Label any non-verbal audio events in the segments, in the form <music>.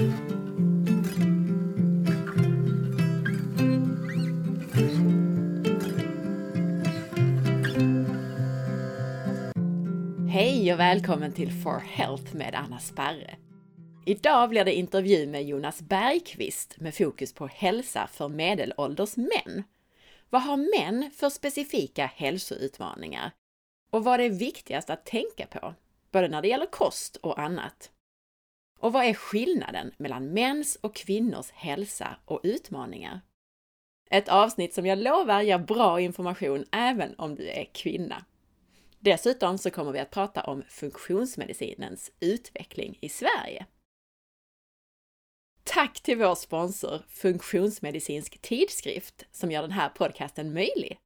Hej och välkommen till For Health med Anna Sparre. Idag blir det intervju med Jonas Bergqvist med fokus på hälsa för medelålders män. Vad har män för specifika hälsoutmaningar? Och vad är viktigast att tänka på, både när det gäller kost och annat? Och vad är skillnaden mellan mäns och kvinnors hälsa och utmaningar? Ett avsnitt som jag lovar ger bra information även om du är kvinna. Dessutom så kommer vi att prata om funktionsmedicinens utveckling i Sverige. Tack till vår sponsor Funktionsmedicinsk tidskrift som gör den här podcasten möjlig.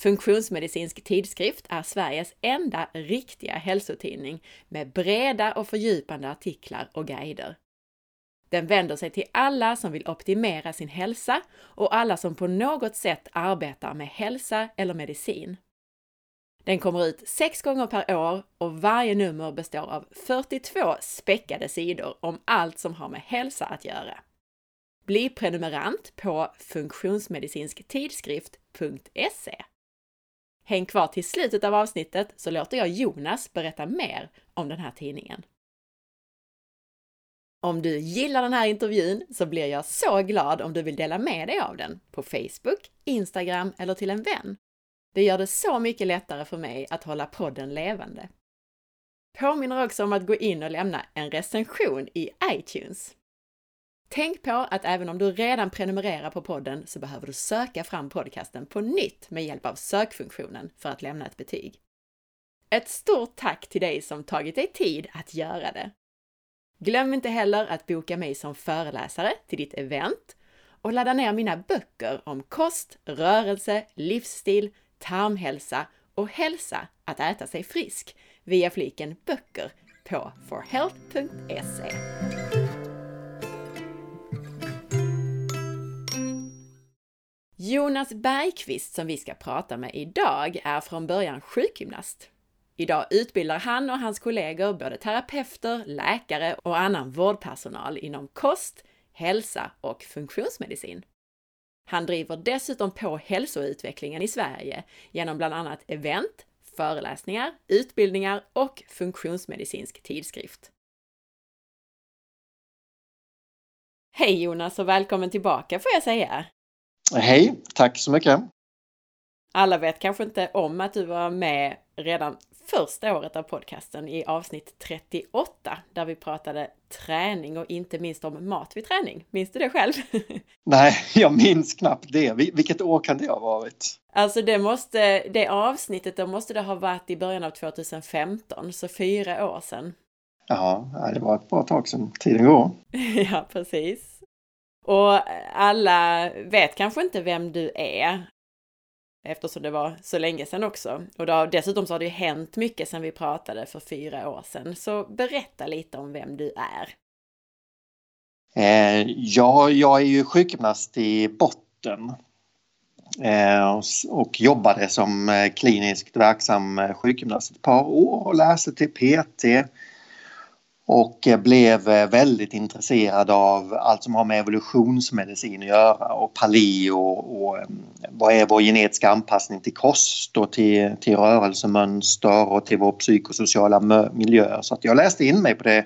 Funktionsmedicinsk tidskrift är Sveriges enda riktiga hälsotidning med breda och fördjupande artiklar och guider. Den vänder sig till alla som vill optimera sin hälsa och alla som på något sätt arbetar med hälsa eller medicin. Den kommer ut sex gånger per år och varje nummer består av 42 späckade sidor om allt som har med hälsa att göra. Bli prenumerant på funktionsmedicinsktidskrift.se. Häng kvar till slutet av avsnittet så låter jag Jonas berätta mer om den här tidningen. Om du gillar den här intervjun så blir jag så glad om du vill dela med dig av den på Facebook, Instagram eller till en vän. Det gör det så mycket lättare för mig att hålla podden levande. Påminner också om att gå in och lämna en recension i iTunes. Tänk på att även om du redan prenumererar på podden så behöver du söka fram podcasten på nytt med hjälp av sökfunktionen för att lämna ett betyg. Ett stort tack till dig som tagit dig tid att göra det! Glöm inte heller att boka mig som föreläsare till ditt event och ladda ner mina böcker om kost, rörelse, livsstil, tarmhälsa och hälsa att äta sig frisk via fliken böcker på forhealth.se. Jonas Bergqvist som vi ska prata med idag är från början sjukgymnast. Idag utbildar han och hans kollegor både terapeuter, läkare och annan vårdpersonal inom kost, hälsa och funktionsmedicin. Han driver dessutom på hälsoutvecklingen i Sverige genom bland annat event, föreläsningar, utbildningar och funktionsmedicinsk tidskrift. Hej Jonas och välkommen tillbaka får jag säga! Hej, tack så mycket! Alla vet kanske inte om att du var med redan första året av podcasten i avsnitt 38 där vi pratade träning och inte minst om mat vid träning. Minns du det själv? <laughs> Nej, jag minns knappt det. Vilket år kan det ha varit? Alltså det måste, det avsnittet då måste det ha varit i början av 2015, så fyra år sedan. Ja, det var ett bra tag sedan. Tiden går. <laughs> ja, precis. Och alla vet kanske inte vem du är eftersom det var så länge sedan också. Och då, dessutom så har det ju hänt mycket sedan vi pratade för fyra år sedan. Så berätta lite om vem du är. Eh, ja, jag är ju sjukgymnast i botten eh, och jobbade som eh, kliniskt verksam eh, sjukgymnast ett par år och läste till PT och eh, blev eh, väldigt intresserad av allt som har med evolutionsmedicin att göra och paleo och ehm, vad är vår genetiska anpassning till kost och till, till rörelsemönster och till vår psykosociala miljö. Så att jag läste in mig på det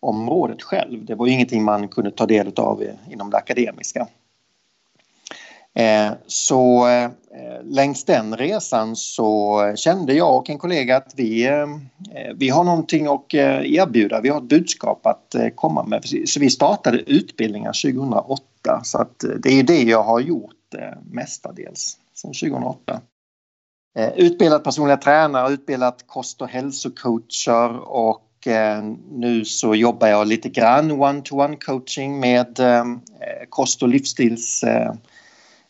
området själv. Det var ingenting man kunde ta del av eh, inom det akademiska. Eh, så eh, längs den resan så kände jag och en kollega att vi, eh, vi har någonting att erbjuda. Vi har ett budskap att komma med. Så vi startade utbildningar 2008 så att det är det jag har gjort mestadels sedan 2008. Utbildat personliga tränare, utbildat kost och hälsocoacher och nu så jobbar jag lite grann one-to-one coaching med kost och livsstils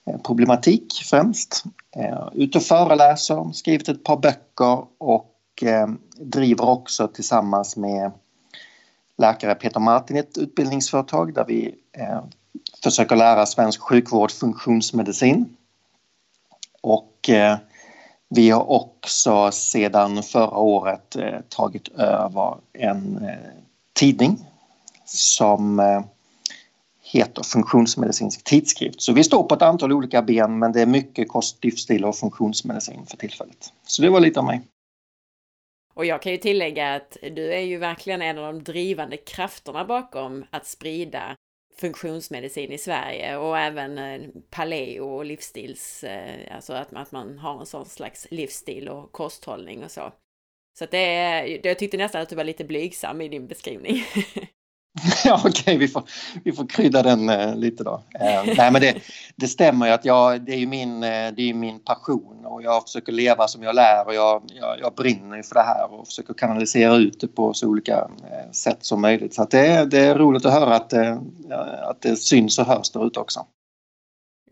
Eh, problematik främst. Eh, ut och föreläser, skrivit ett par böcker och eh, driver också tillsammans med läkare Peter Martin ett utbildningsföretag där vi försöker lära svensk sjukvård funktionsmedicin. Och vi har också sedan förra året tagit över en tidning som heter Funktionsmedicinsk tidskrift. Så vi står på ett antal olika ben men det är mycket kost, livsstil och funktionsmedicin för tillfället. Så det var lite av mig. Och jag kan ju tillägga att du är ju verkligen en av de drivande krafterna bakom att sprida funktionsmedicin i Sverige och även eh, paleo och livsstils, eh, alltså att, att man har en sån slags livsstil och kosthållning och så. Så att det är, jag tyckte nästan att du var lite blygsam i din beskrivning. <laughs> <laughs> ja, okej, okay, vi, får, vi får krydda den eh, lite då. Eh, nej, men det, det stämmer ju att jag, det är ju min, eh, det är min passion och jag försöker leva som jag lär och jag, jag, jag brinner för det här och försöker kanalisera ut det på så olika eh, sätt som möjligt. Så det, det är roligt att höra att, eh, att det syns och hörs där ute också.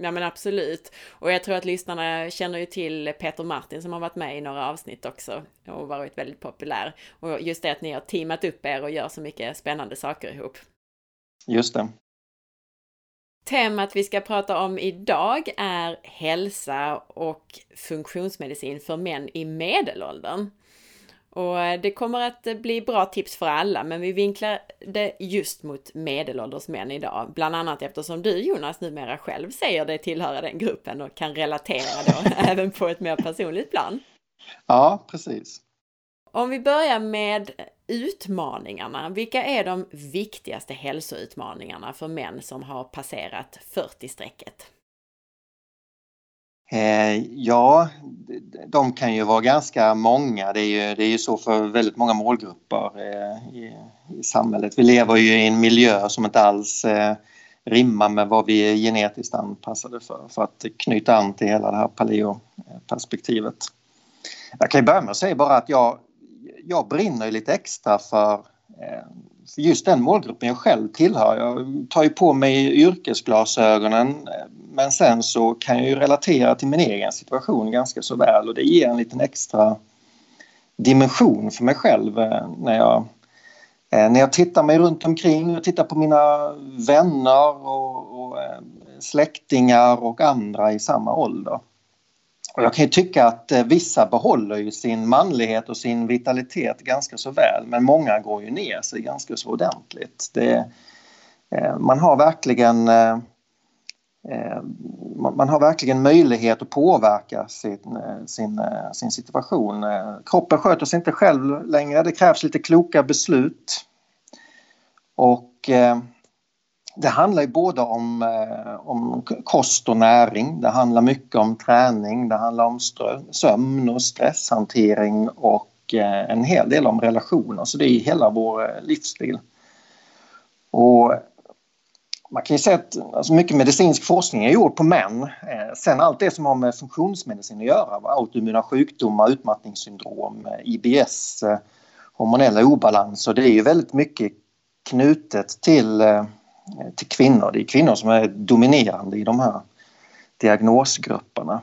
Ja men absolut. Och jag tror att lyssnarna känner ju till Peter Martin som har varit med i några avsnitt också och varit väldigt populär. Och just det att ni har teamat upp er och gör så mycket spännande saker ihop. Just det. Temat vi ska prata om idag är hälsa och funktionsmedicin för män i medelåldern. Och eh, det kommer att eh, bli bra tips för alla, men vi vinklar det just mot medelålders män idag. Bland annat eftersom du Jonas numera själv säger dig tillhöra den gruppen och kan relatera då <laughs> även på ett mer personligt plan. Ja, precis. Om vi börjar med utmaningarna. Vilka är de viktigaste hälsoutmaningarna för män som har passerat 40-strecket? Eh, ja, de kan ju vara ganska många. Det är ju, det är ju så för väldigt många målgrupper eh, i, i, samhället. Vi lever ju i en miljö som inte alls eh, rimmar med vad vi är genetiskt anpassade för, för att knyta an till hela det här paleoperspektivet. Jag kan ju börja med att säga bara att jag, jag brinner lite extra för Eh, just den målgruppen jag själv tillhör. Jag tar ju på mig yrkesglasögonen eh, men sen så kan jag ju relatera till min egen situation ganska så väl och det ger en liten extra dimension för mig själv eh, när jag, när jag tittar mig runt omkring och tittar på mina vänner och, och släktingar och andra i samma ålder. Och jag kan ju tycka att eh, vissa behåller ju sin manlighet och sin vitalitet ganska så väl men många går ju ner sig ganska så ordentligt. Det, eh, man har verkligen eh, man har verkligen möjlighet att påverka sin, sin, sin situation. Kroppen sköter sig inte själv längre. Det krävs lite kloka beslut. Och det handlar ju både om, eh, om kost och näring. Det handlar mycket om träning. Det handlar om sömn och stresshantering och eh, en hel del om relationer. Så det är hela vår eh, livsstil. Och man kan ju säga att alltså mycket medicinsk forskning är gjord på män. Eh, sen allt det som har med funktionsmedicin att göra, autoimmuna sjukdomar, utmattningssyndrom, IBS, eh, hormonella obalanser, det är ju väldigt mycket knutet till, Eh, till kvinnor. Det är kvinnor som är dominerande i de här diagnosgrupperna.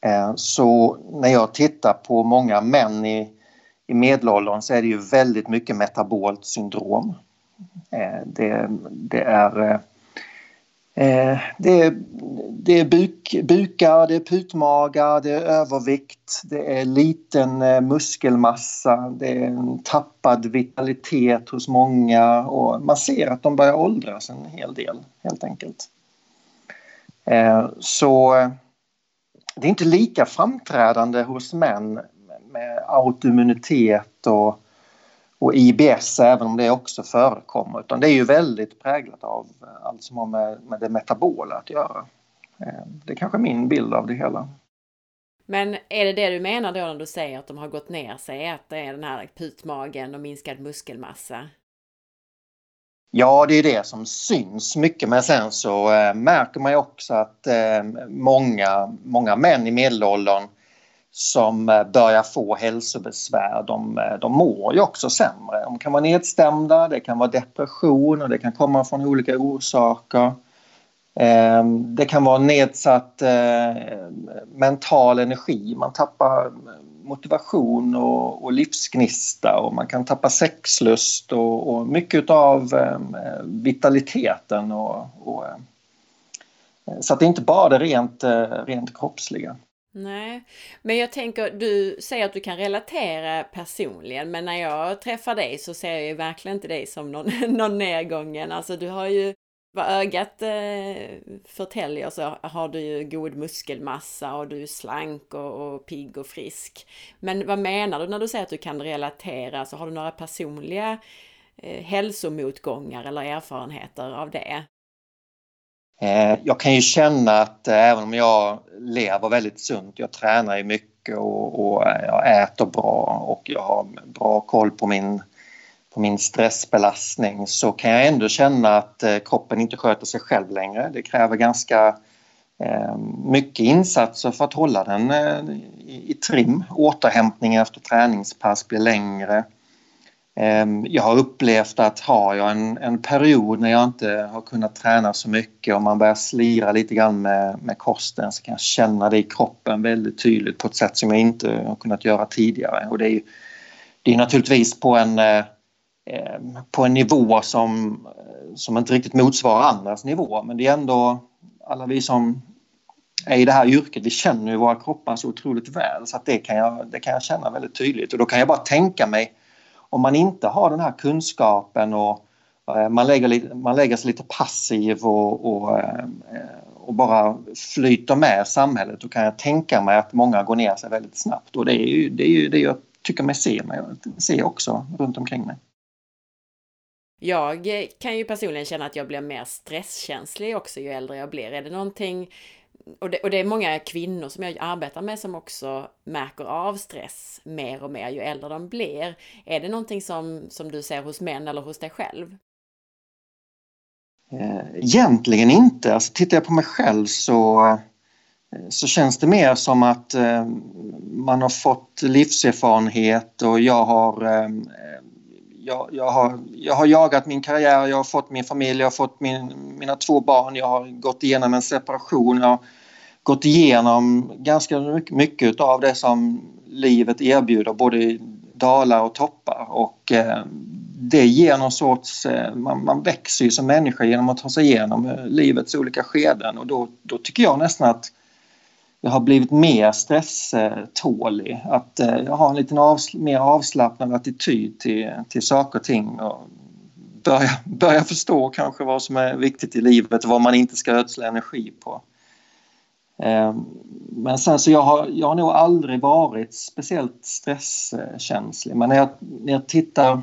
Eh, så när jag tittar på många män i, i medelåldern så är det ju väldigt mycket metabolt syndrom. Eh, det, det är eh, det är, det är buk, bukar, det är putmagar, det är övervikt, det är liten eh, muskelmassa, det är en tappad vitalitet hos många och man ser att de börjar åldras en hel del helt enkelt. Eh, så eh, det är inte lika framträdande hos män med autoimmunitet och och IBS även om det också förekommer utan det är ju väldigt präglat av allt som har med, med det metabola att göra. Eh, det är kanske min bild av det hela. Men är det det du menar då när du säger att de har gått ner sig, att det är den här putmagen och minskad muskelmassa? Ja, det är det som syns mycket men sen så äh, märker man ju också att många, många män i medelåldern som eh, börjar få hälsobesvär, de, eh, de mår ju också sämre. De kan vara nedstämda, det kan vara depression och det kan komma från olika orsaker. Ehm, det kan vara nedsatt eh, mental energi, man tappar motivation och, och livsgnista och man kan tappa sexlust och, och mycket av vitaliteten. Och, och, så att det är inte bara det rent, rent kroppsliga. Nej, men jag tänker, du säger att du kan relatera personligen, men när jag träffar dig så ser jag ju verkligen inte dig som någon, <laughs> någon nedgången. Alltså du har ju, vad ögat eh, förtäljer så har du ju god muskelmassa och du är slank och, och pigg och frisk. Men vad menar du när du säger att du kan relatera? Så har du några personliga eh, hälsomotgångar eller erfarenheter av det? Eh, jag kan ju känna att eh, även om jag lever väldigt sunt, jag tränar ju mycket och, och eh, jag äter bra och jag har bra koll på min, på min stressbelastning så kan jag ändå känna att eh, kroppen inte sköter sig själv längre. Det kräver ganska eh, mycket insatser för att hålla den eh, i trim. Återhämtningen efter träningspass blir längre. Ehm, jag har upplevt att har jag en, en, period när jag inte har kunnat träna så mycket och man börjar slira lite grann med, med kosten så kan jag känna det i kroppen väldigt tydligt på ett sätt som jag inte har kunnat göra tidigare. Och det är, det är naturligtvis på en, eh, ehm, på en nivå som, som inte riktigt motsvarar andras nivå men det är ändå alla vi som är i det här yrket, vi känner ju våra kroppar så otroligt väl så att det kan jag, det kan jag känna väldigt tydligt och då kan jag bara tänka mig om man inte har den här kunskapen och eh, man lägger, man lägger sig lite passiv och, och, eh, och, bara flyter med samhället då kan jag tänka mig att många går ner sig väldigt snabbt och det är ju det, är ju det jag tycker mig se, mig, se också runt omkring mig. Jag kan ju personligen känna att jag blir mer stresskänslig också ju äldre jag blir. Är det någonting och det, och det är många kvinnor som jag arbetar med som också märker av stress mer och mer ju äldre de blir. Är det någonting som, som du ser hos män eller hos dig själv? Eh, egentligen inte. Alltså, tittar jag på mig själv så, eh, så känns det mer som att eh, man har fått livserfarenhet och jag har, eh, jag, jag, har, jag har jagat min karriär, jag har fått min familj, jag har fått min, mina två barn, jag har gått igenom en separation. Jag, gått igenom ganska mycket av det som livet erbjuder, både dalar och toppar. Och eh, det ger någon sorts... Eh, man, man växer ju som människa genom att ta sig igenom eh, livets olika skeden och då, då tycker jag nästan att jag har blivit mer stresstålig. Att jag har en lite avsl mer avslappnad attityd till, till saker och ting och börja, börja förstå kanske vad som är viktigt i livet och vad man inte ska ödsla energi på. Ehm, men sen så jag har, jag har nog aldrig varit speciellt stresskänslig men när jag, när jag tittar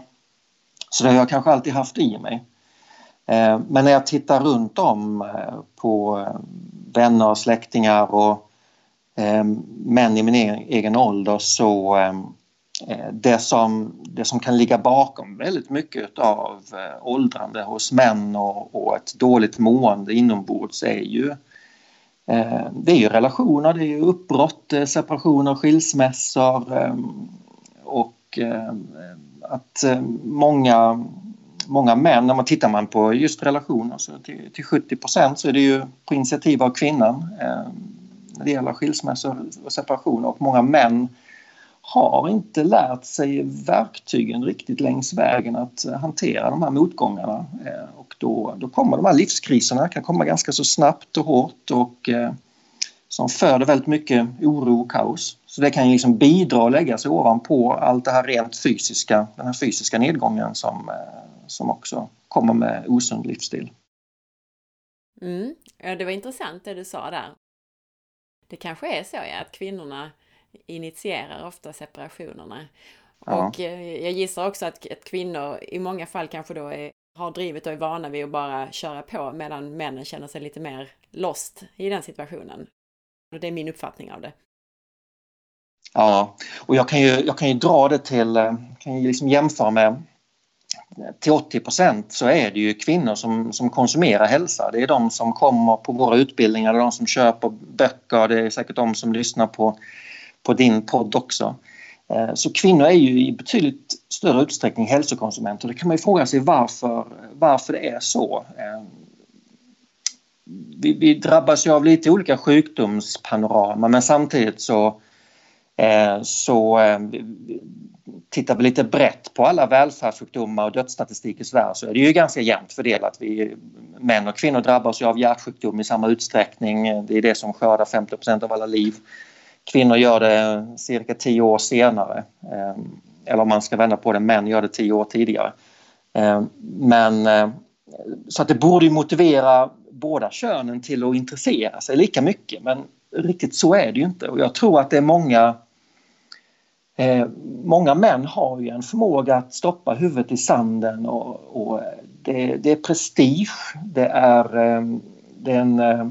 så det har jag kanske alltid haft i mig. Ehm, men när jag tittar runt om eh, på eh, vänner och släktingar och ehm, män i min e-, egen, ålder så eh, det som, det som kan ligga bakom väldigt mycket av åldrande hos män och, och ett dåligt mående inombords är ju Eh, Eh, det är ju relationer, det är ju uppbrott, eh, separationer, skilsmässor ehm, och ehm, att eh, många, många män, när man tittar man på just relationer så till, till 70 så är det ju på initiativ av kvinnan ehm, när det gäller skilsmässor och separationer och många män har inte lärt sig verktygen riktigt längs vägen att eh, hantera de här motgångarna. Eh, och då, då kommer de här livskriserna, kan komma ganska så snabbt och hårt och eh, som föder väldigt mycket oro och kaos. Så det kan ju liksom bidra och lägga sig ovanpå allt det här rent fysiska, den här fysiska nedgången som, eh, som också kommer med osund livsstil. Mm. Ja, det var intressant det du sa där. Det kanske är så ja, att kvinnorna initierar ofta separationerna. Ja. Och eh, jag gissar också att, att kvinnor i många fall kanske då är, har drivet och är vana vid att bara köra på medan männen känner sig lite mer lost i den situationen. Och det är min uppfattning av det. Ja, och jag kan ju, jag kan ju dra det till, eh, kan ju liksom jämföra med till 80% så är det ju kvinnor som, som konsumerar hälsa. Det är de som kommer på våra utbildningar, det är de som köper böcker, det är säkert de som lyssnar på på din podd också. Eh, så kvinnor är ju i betydligt större utsträckning hälsokonsumenter. Det kan man ju fråga sig varför, varför det är så. Eh, vi, vi drabbas ju av lite olika sjukdomspanorama men samtidigt så, eh, så tittar vi lite brett på alla välfärdssjukdomar och dödsstatistik i Sverige så är det ju ganska jämnt fördelat. Vi, män och kvinnor drabbas ju av hjärtsjukdom i samma utsträckning. Det är det som skördar 50% av alla liv kvinnor gör det cirka tio år senare. Ehm, eller om man ska vända på det, män gör det tio år tidigare. Ehm, men eh, så att det borde motivera båda könen till att intressera sig lika mycket men riktigt så är det ju inte och jag tror att det är många eh, Många män har ju en förmåga att stoppa huvudet i sanden och, och det, det, är prestige, det är, ehm, det är en, eh,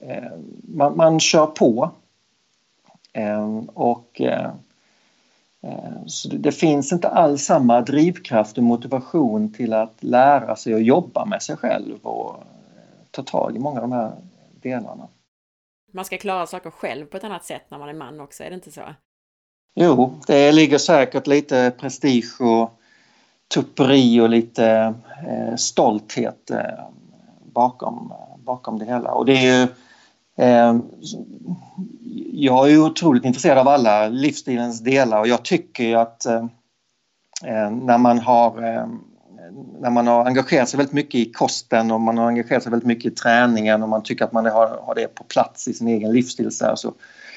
eh, man, man, kör på och eh, Eh, så det finns inte alls samma drivkraft och motivation till att lära sig att jobba med sig själv och eh, ta tag i många av de här delarna. Man ska klara saker själv på ett annat sätt när man är man också, är det inte så? Jo, det ligger säkert lite prestige och tupperi och lite stolthet bakom, bakom det hela. Och det är ju Ehm, jag är otroligt intresserad av alla livsstilens delar och jag tycker att eh, när man har eh, när man har engagerat sig väldigt mycket i kosten och man har engagerat sig väldigt mycket i träningen och man tycker att man har, har det på plats i sin egen livsstil så, så,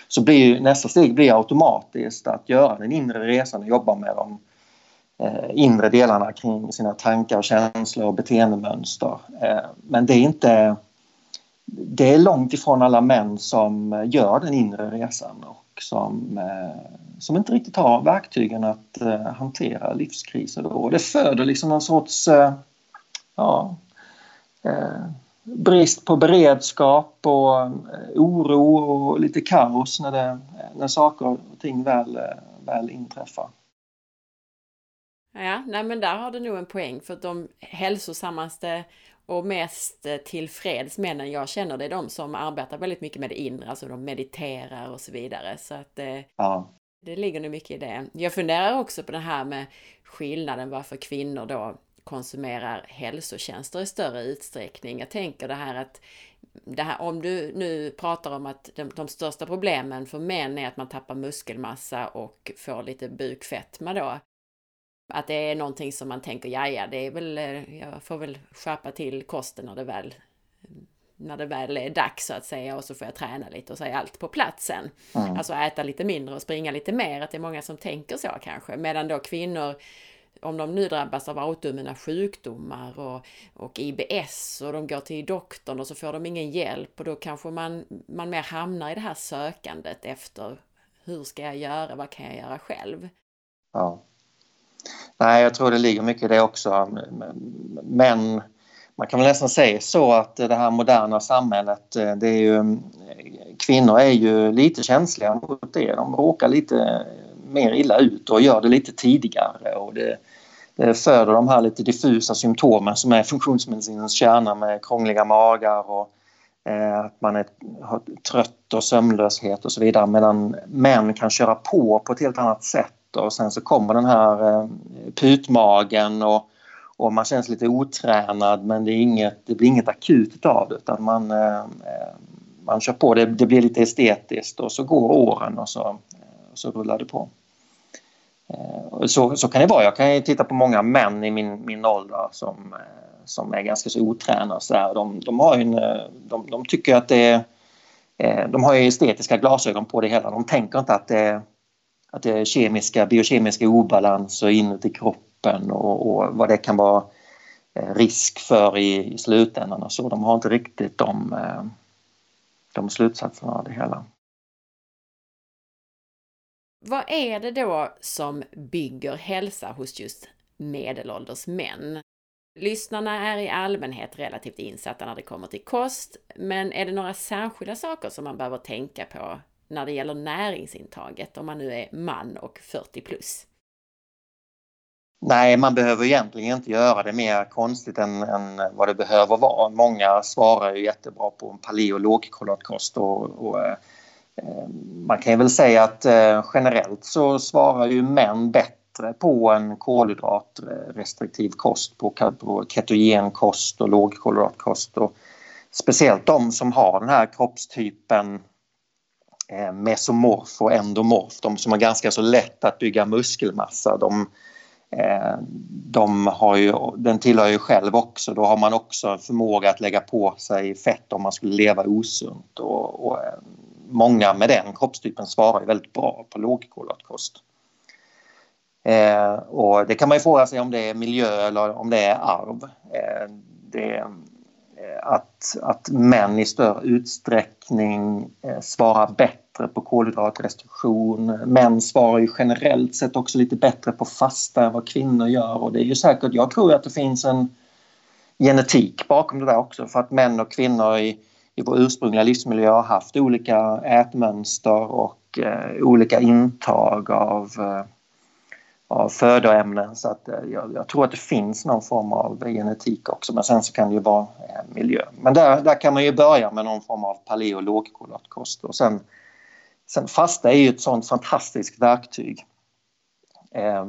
så blir nästa steg blir automatiskt att göra den inre resan och jobba med de eh, inre delarna kring sina tankar, känslor och beteendemönster. Eh, men det är inte det är långt ifrån alla män som gör den inre resan och som, eh, som inte riktigt har verktygen att eh, hantera livskriser. Då. Och det föder liksom någon sorts eh, ja, brist på beredskap och oro och lite kaos när, det, när saker och ting väl, väl inträffar. Ja, nej men där har du nog en poäng för att de hälsosammaste och mest eh, tillfreds männen jag känner det är de som arbetar väldigt mycket med det inre, alltså de mediterar och så vidare. Så att det, eh, ja. det ligger nog mycket i det. Jag funderar också på det här med skillnaden varför kvinnor då konsumerar hälsotjänster i större utsträckning. Jag tänker det här att det här, om du nu pratar om att de, de, största problemen för män är att man tappar muskelmassa och får lite bukfetma då. Att det är någonting som man tänker, ja ja, det är väl, eh, jag får väl skärpa till kosten när det väl när det väl är dags så att säga och så får jag träna lite och så är allt på platsen. Mm. Alltså äta lite mindre och springa lite mer, att det är många som tänker så kanske. Medan då kvinnor, om de nu drabbas av autoimmuna sjukdomar och, och IBS och de går till doktorn och så får de ingen hjälp och då kanske man, man mer hamnar i det här sökandet efter hur ska jag göra, vad kan jag göra själv? Ja. Nej, jag tror det ligger mycket i det också. Men man kan väl nästan säga så att det här moderna samhället, eh, det är ju, mm, kvinnor är ju lite känsliga mot det. De råkar lite mer illa ut och gör det lite tidigare. Och det, det föder de här lite diffusa symptomen som är funktionsmedicinens kärna med krångliga magar och eh, att man är trött och sömnlöshet och så vidare medan män kan köra på på ett helt annat sätt och sen så kommer den här eh, putmagen och, och man känns lite otränad men det, är inget, det blir inget akut av det utan man, eh, eh, man kör på, det, det blir lite estetiskt och så går åren och så, eh, så rullar det på. Eh, så, så kan det vara. Jag kan titta på många män i min, min ålder som, eh, som är ganska så otränade. Så där. De, de, har en, de, de tycker att det är de har ju estetiska glasögon på det hela. De tänker inte att det, att det är kemiska, biokemiska obalanser inuti kroppen och, och vad det kan vara eh, risk för i, i slutändan och så. De har inte riktigt de, eh, de slutsatserna av det hela. Vad är det då som bygger hälsa hos just medelålders män? Lyssnarna är i allmänhet relativt insatta när det kommer till kost, men är det några särskilda saker som man behöver tänka på när det gäller näringsintaget om man nu är man och 40 plus? Nej, man behöver egentligen inte göra det mer konstigt än, än vad det behöver vara. Många svarar ju jättebra på en paleo lågkolhydratkost och, och eh, eh man kan väl säga att eh, generellt så svarar ju män bättre på en kolhydratrestriktiv kost, på, på ketogen kost och lågkolhydratkost. Och speciellt de som har den här kroppstypen Eh, mesomorf och endomorf, de som har ganska så lätt att bygga muskelmassa. De, eh, de har ju, den tillhör ju själv också, då har man också förmåga att lägga på sig fett om man skulle leva osunt. Och, och eh, många med den kroppstypen svarar ju väldigt bra på lågkolhydratkost. Eh, och det kan man ju fråga sig om det är miljö eller om det är arv. Eh, det, att, att män i större utsträckning eh, svarar bättre på kolhydratrestriktion. Män svarar ju generellt sett också lite bättre på fasta än vad kvinnor gör och det är ju säkert, jag tror att det finns en genetik bakom det där också för att män och kvinnor i, i vår ursprungliga livsmiljö har haft olika ätmönster och eh, olika intag av eh, av födoämnen så att eh, jag, jag, tror att det finns någon form av genetik också men sen så kan det ju vara eh, miljö. Men där, där kan man ju börja med någon form av paleo och lågkolhydratkost och sen, sen fasta är ju ett sånt fantastiskt verktyg eh,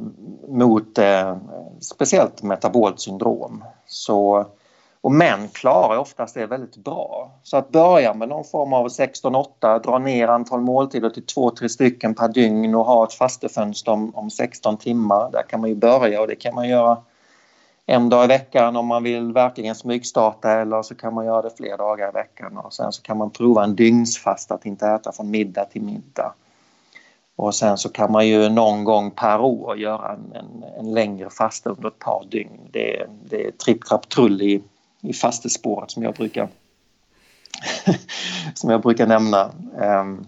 mot eh, speciellt metabolt syndrom. Så och män klarar oftast det väldigt bra. Så att börja med någon form av 16-8, dra ner antal måltider till 2-3 stycken per dygn och ha ett fastefönster om, om 16 timmar. Där kan man ju börja och det kan man göra en dag i veckan om man vill verkligen smygstarta eller så kan man göra det fler dagar i veckan och sen så kan man prova en dygnsfasta, att inte äta från middag till middag. Och sen så kan man ju någon gång per år göra en, en, en längre fasta under ett par dygn. Det, det är tripp, trapp, trull i, i fastespåret som jag brukar <laughs> som jag brukar nämna. Ehm,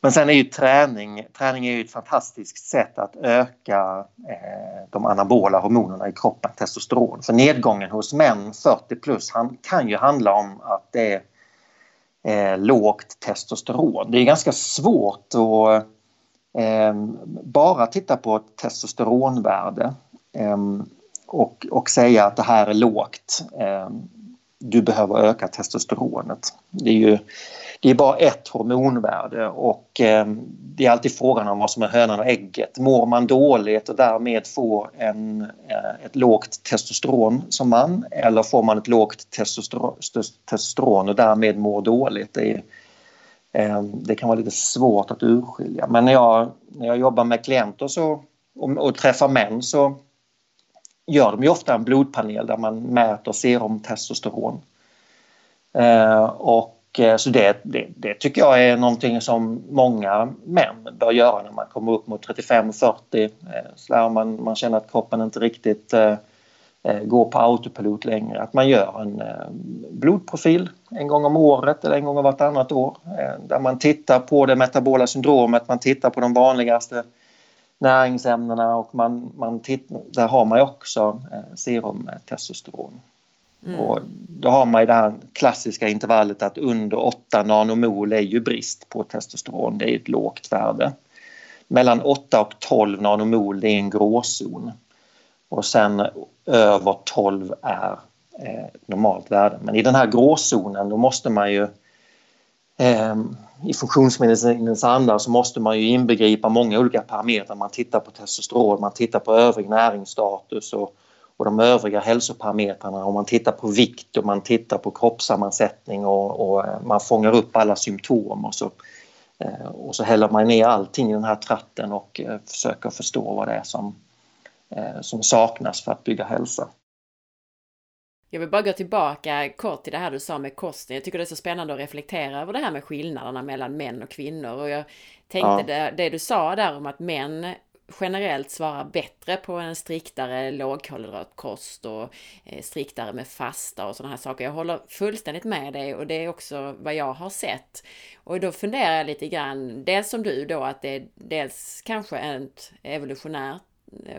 men sen är ju träning, träning är ju ett fantastiskt sätt att öka eh, de anabola hormonerna i kroppen, testosteron. För nedgången hos män 40 plus kan ju handla om att det är eh, lågt testosteron. Det är ganska svårt att eh, bara titta på ett testosteronvärde. Eh, och, och säga att det här är lågt. Eh, du behöver öka testosteronet. Det är ju det är bara ett hormonvärde och eh, det är alltid frågan om vad som är hönan och ägget. Mår man dåligt och därmed får en, eh, ett lågt testosteron som man eller får man ett lågt testosteron, och därmed mår dåligt? Det, är, eh, det kan vara lite svårt att urskilja men när jag, när jag jobbar med klienter så, och, och träffar män så gör de ju ofta en blodpanel där man mäter serumtestosteron. Eh, och eh, så det, det, det, tycker jag är någonting som många män bör göra när man kommer upp mot 35-40. Eh, så man, man känner att kroppen inte riktigt eh, eh, går på autopilot längre. Att man gör en eh, blodprofil en gång om året eller en gång vartannat år. Eh, där man tittar på det metabola syndromet, man tittar på de vanligaste näringsämnena och man, man titt, där har man också eh, serum med testosteron. Mm. Och då har man ju det här klassiska intervallet att under 8 nanomol är ju brist på testosteron, det är ett lågt värde. Mellan 8 och 12 nanomol det är en gråzon. Och sen över 12 är eh, normalt värde. Men i den här gråzonen då måste man ju eh, Ehm, i funktionsmedicinens anda så måste man ju inbegripa många olika parametrar. Man tittar på testosteron, man tittar på övrig näringsstatus och, och de övriga hälsoparametrarna och man tittar på vikt och man tittar på kroppssammansättning och, och eh, man fångar upp alla symptom och så, eh, och så häller man ner allting i den här tratten och eh, försöker förstå vad det är som, eh, som saknas för att bygga hälsa. Jag vill bara gå tillbaka kort till det här du sa med kosten. Jag tycker det är så spännande att reflektera över det här med skillnaderna mellan män och kvinnor. Och jag tänkte ja. det, det, du sa där om att män generellt svarar bättre på en striktare lågkolhydratkost och eh, striktare med fasta och sådana här saker. Jag håller fullständigt med dig och det är också vad jag har sett. Och då funderar jag lite grann, dels som du då, att det är dels kanske en evolutionärt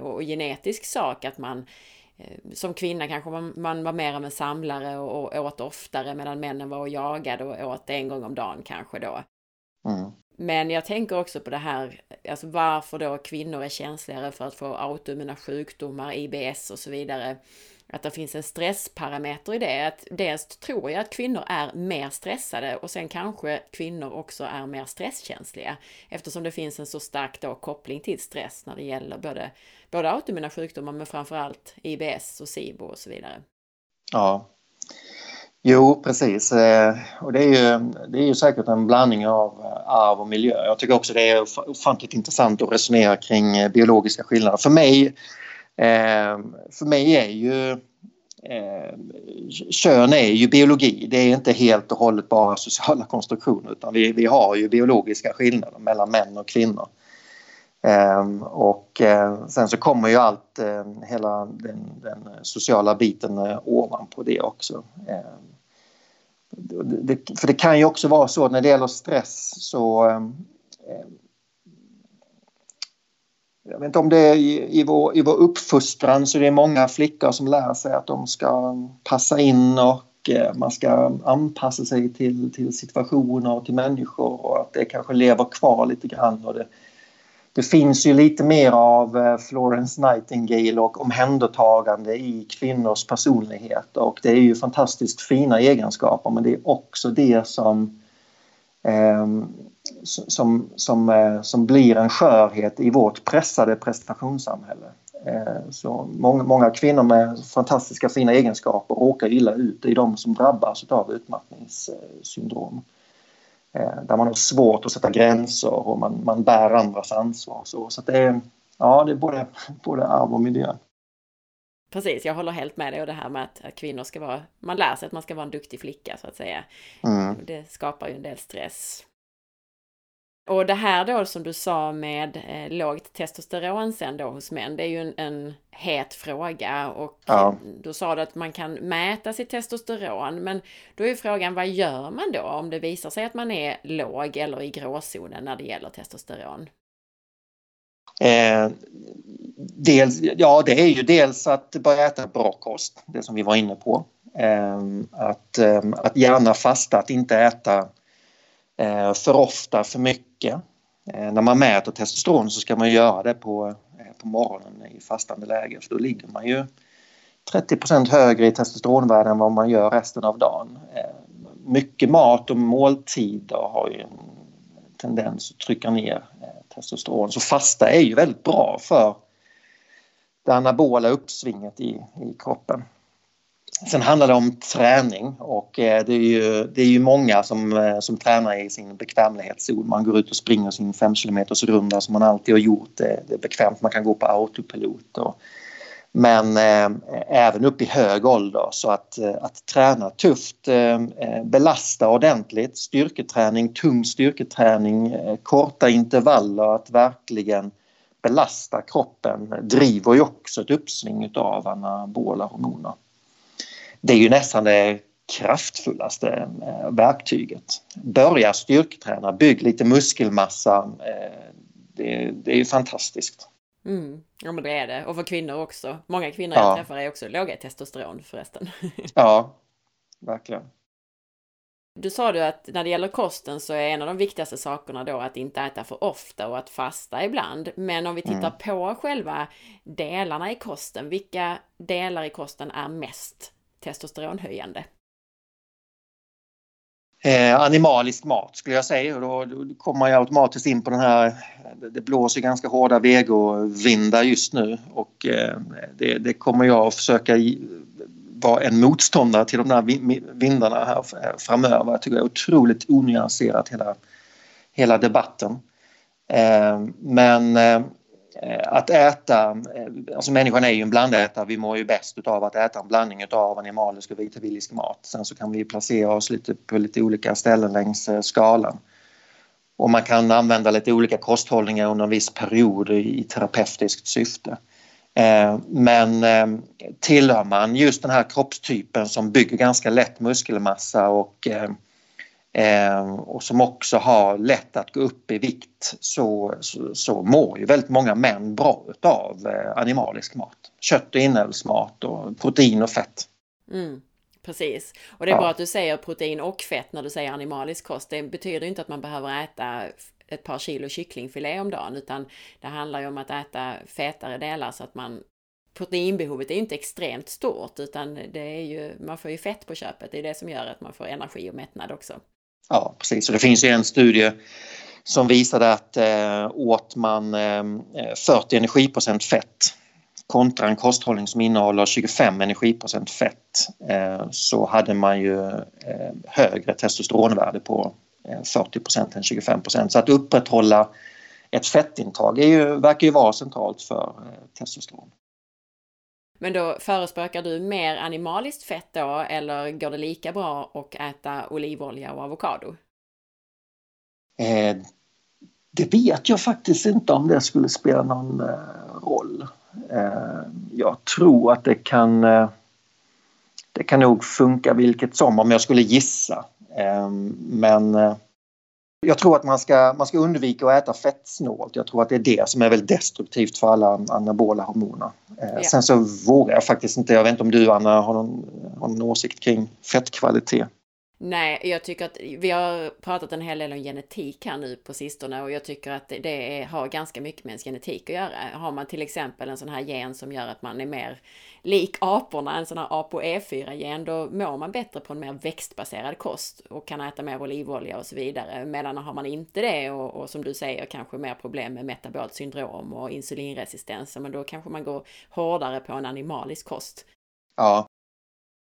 och genetisk sak att man Eh, som kvinna kanske man, man var mer av en samlare och, och åt oftare medan männen var och jagade och åt en gång om dagen kanske då. Mm. Men jag tänker också på det här, alltså varför då kvinnor är känsligare för att få autoimmuna sjukdomar, IBS och så vidare att det finns en stressparameter i det. Att dels tror jag att kvinnor är mer stressade och sen kanske kvinnor också är mer stresskänsliga eftersom det finns en så stark då koppling till stress när det gäller både, både autoimmuna sjukdomar men framförallt IBS och SIBO och så vidare. Ja, Jo, precis. Eh, och det är, ju, det är ju säkert en blandning av eh, arv och miljö. Jag tycker också det är ofantligt intressant att resonera kring eh, biologiska skillnader. För mig för mig är ju eh, kön är ju biologi. Det är inte helt och hållet bara sociala konstruktioner utan vi, vi har ju biologiska skillnader mellan män och kvinnor. Eh, och eh, sen så kommer ju allt, eh, hela den, den, sociala biten eh, ovanpå det också. Ehm, det, för det kan ju också vara så när det gäller stress så ehm, ehm, jag vet inte om det är i, i, vår, i vår uppfostran så det är många flickor som lär sig att de ska passa in och eh, man ska anpassa sig till, till situationer och till människor och att det kanske lever kvar lite grann. Och det, det finns ju lite mer av eh, Florence Nightingale och omhändertagande i kvinnors personlighet och det är ju fantastiskt fina egenskaper men det är också det som eh, som, som, eh, som blir en skörhet i vårt pressade prestationssamhälle. Eh, så många, många kvinnor med fantastiska fina egenskaper råkar illa ut. Det är de som drabbas av utmattningssyndrom. Eh, där man har svårt att sätta gränser och man, man bär andras ansvar. Så, så det, är, ja, det är både, <laughs> både arv och miljö. Precis, jag håller helt med dig och det här med att kvinnor ska vara, man lär sig att man ska vara en duktig flicka så att säga. Mm. Det skapar ju en del stress. Och det här då som du sa med eh, lågt testosteron sen då hos män, det är ju en, en het fråga och ja. då sa du att man kan mäta sitt testosteron, men då är frågan vad gör man då om det visar sig att man är låg eller i gråzonen när det gäller testosteron? Eh, dels, ja, det är ju dels att börja äta bra kost, det som vi var inne på. Eh, att, eh, att gärna fasta, att inte äta Eh, för ofta, för mycket. Eh, när man mäter testosteron så ska man göra det på, eh, på morgonen i fastande läge för då ligger man ju 30% högre i testosteronvärde än vad man gör resten av dagen. Mycket mat och måltider har ju en tendens att trycka ner testosteron så fasta är ju väldigt bra för det anabola uppsvinget i, i kroppen. Sen handlar det om träning och eh, det är ju, det är ju många som, eh, som tränar i sin bekvämlighetszon. Man går ut och springer sin 5 runda som man alltid har gjort. Det, är bekvämt, man kan gå på autopilot. Och, men eh, även upp i hög ålder så att, eh, att träna tufft, eh, belasta ordentligt, styrketräning, tung styrketräning, eh, korta intervaller, att verkligen belasta kroppen driver ju också ett uppsving av anabola hormoner det är ju nästan det kraftfullaste eh, verktyget. Börja styrketräna, bygg lite muskelmassa. Eh, det, det är ju fantastiskt. Mm. Ja men det är det. Och för kvinnor också. Många kvinnor ja. jag träffar är också låga i testosteron förresten. <laughs> ja, verkligen. Du sa du att när det gäller kosten så är en av de viktigaste sakerna då att inte äta för ofta och att fasta ibland. Men om vi tittar mm. på själva delarna i kosten, vilka delar i kosten är mest testosteronhöjande? Eh, animalisk mat skulle jag säga och då, då kommer man ju automatiskt in på den här, det blåser ganska hårda vegovindar just nu och eh, det, det, kommer jag att försöka vara en motståndare till de där vindarna här eh, framöver. Jag tycker det är otroligt onyanserat hela, hela debatten. Eh, men Eh, Eh, att äta, eh, alltså människan är ju en blandätare, vi mår ju bäst av att äta en blandning av animalisk och vegetabilisk mat. Sen så kan vi placera oss lite på lite olika ställen längs eh, skalan. Och man kan använda lite olika kosthållningar under en viss period i terapeutiskt syfte. Men tillhör man just den här kroppstypen som bygger ganska lätt muskelmassa och eh, och som också har lätt att gå upp i vikt så, så, så mår ju väldigt många män bra av eh, animalisk mat. Kött och inälvsmat och protein och fett. Mm, precis. Och det är ja. bra att du säger protein och fett när du säger animalisk kost. Det betyder inte att man behöver äta ett par kilo kycklingfilé om dagen utan det handlar ju om att äta fetare delar så att man proteinbehovet är inte extremt stort utan det är ju, man får ju fett på köpet. Det är det som gör att man får energi och mättnad också. Ja, precis. Och det finns ju en studie som visade att eh, åt man eh, 40 energiprocent fett kontra en kosthållning som innehåller 25 energiprocent fett eh, så hade man ju eh, högre testosteronvärde på eh, 40 procent än 25 procent. Så att upprätthålla ett fettintag är ju, verkar ju vara centralt för eh, testosteron. Men då förespråkar du mer animaliskt fett då eller går det lika bra att äta olivolja och avokado? Eh, det vet jag faktiskt inte om det skulle spela någon eh, roll. Eh, jag tror att det kan eh, det kan nog funka vilket som om jag skulle gissa. Eh, men eh, jag tror att man ska, man ska undvika att äta fettsnålt. Jag tror att det är det som är väldigt destruktivt för alla anabola hormoner. Eh, ja. Sen så vågar jag faktiskt inte, jag vet inte om du Anna har någon, har någon åsikt kring fettkvalitet? Nej, jag tycker att vi har pratat en hel del om genetik här nu på sistone och jag tycker att det har ganska mycket med ens genetik att göra. Har man till exempel en sån här gen som gör att man är mer lik aporna, en sån här ApoE4-gen, då mår man bättre på en mer växtbaserad kost och kan äta mer olivolja och så vidare. Medan har man inte det och, och som du säger kanske mer problem med metabolt syndrom och insulinresistens, men då kanske man går hårdare på en animalisk kost. Ja,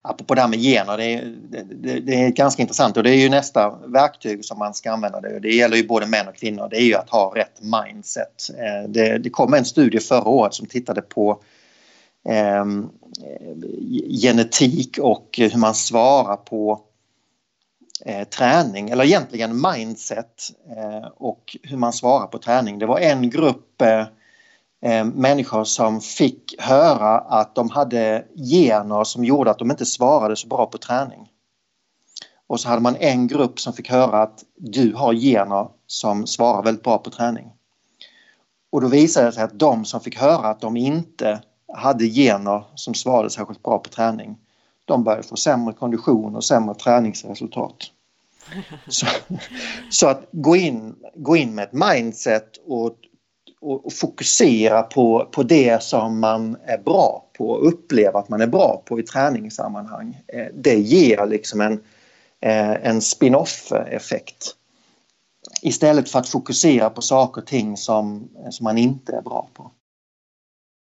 apropå det här med gener, det är, det, det är ganska intressant och det är ju nästa verktyg som man ska använda. Det, det gäller ju både män och kvinnor, det är ju att ha rätt mindset. Eh, det, det kom en studie förra året som tittade på eh, genetik och hur man svarar på eh, träning, eller egentligen mindset eh, och hur man svarar på träning. Det var en grupp eh, eh, människor som fick höra att de hade gener som gjorde att de inte svarade så bra på träning. Och så hade man en grupp som fick höra att du har gener som svarar väldigt bra på träning. Och då visade det sig att de som fick höra att de inte hade gener som svarade särskilt bra på träning, de började få sämre kondition och sämre träningsresultat. <laughs> Så, så, att gå in, gå in med ett mindset och och, och, fokusera på, på det som man är bra på och uppleva att man är bra på i träningssammanhang. Eh, det ger liksom en, eh, en spin-off effekt. Istället för att fokusera på saker och ting som, som man inte är bra på.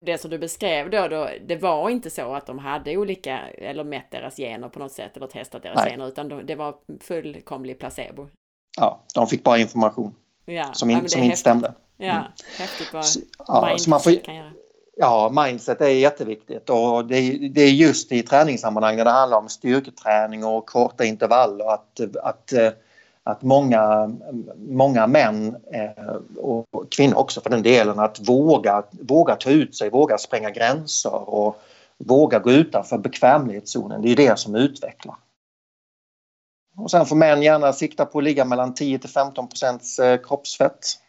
Det som du beskrev då, då, det var inte så att de hade olika, eller mätt deras gener på något sätt eller testat deras Nej. gener, utan det var fullkomlig placebo. Ja, de fick bara information ja. som, in, som inte stämde. Ja, mm. häftigt vad ja, mindset man får, kan göra. Ja, mindset är jätteviktigt och det är, det är just i träningssammanhang när det handlar om styrketräning och korta intervaller att, att, att många, många män eh, och kvinnor också för den delen att våga, våga ta ut sig, våga spränga gränser och våga gå utanför bekvämlighetszonen. Det är det som utvecklar. Och sen får män gärna sikta på att ligga mellan 10 till 15 procents eh, kroppsfett eh,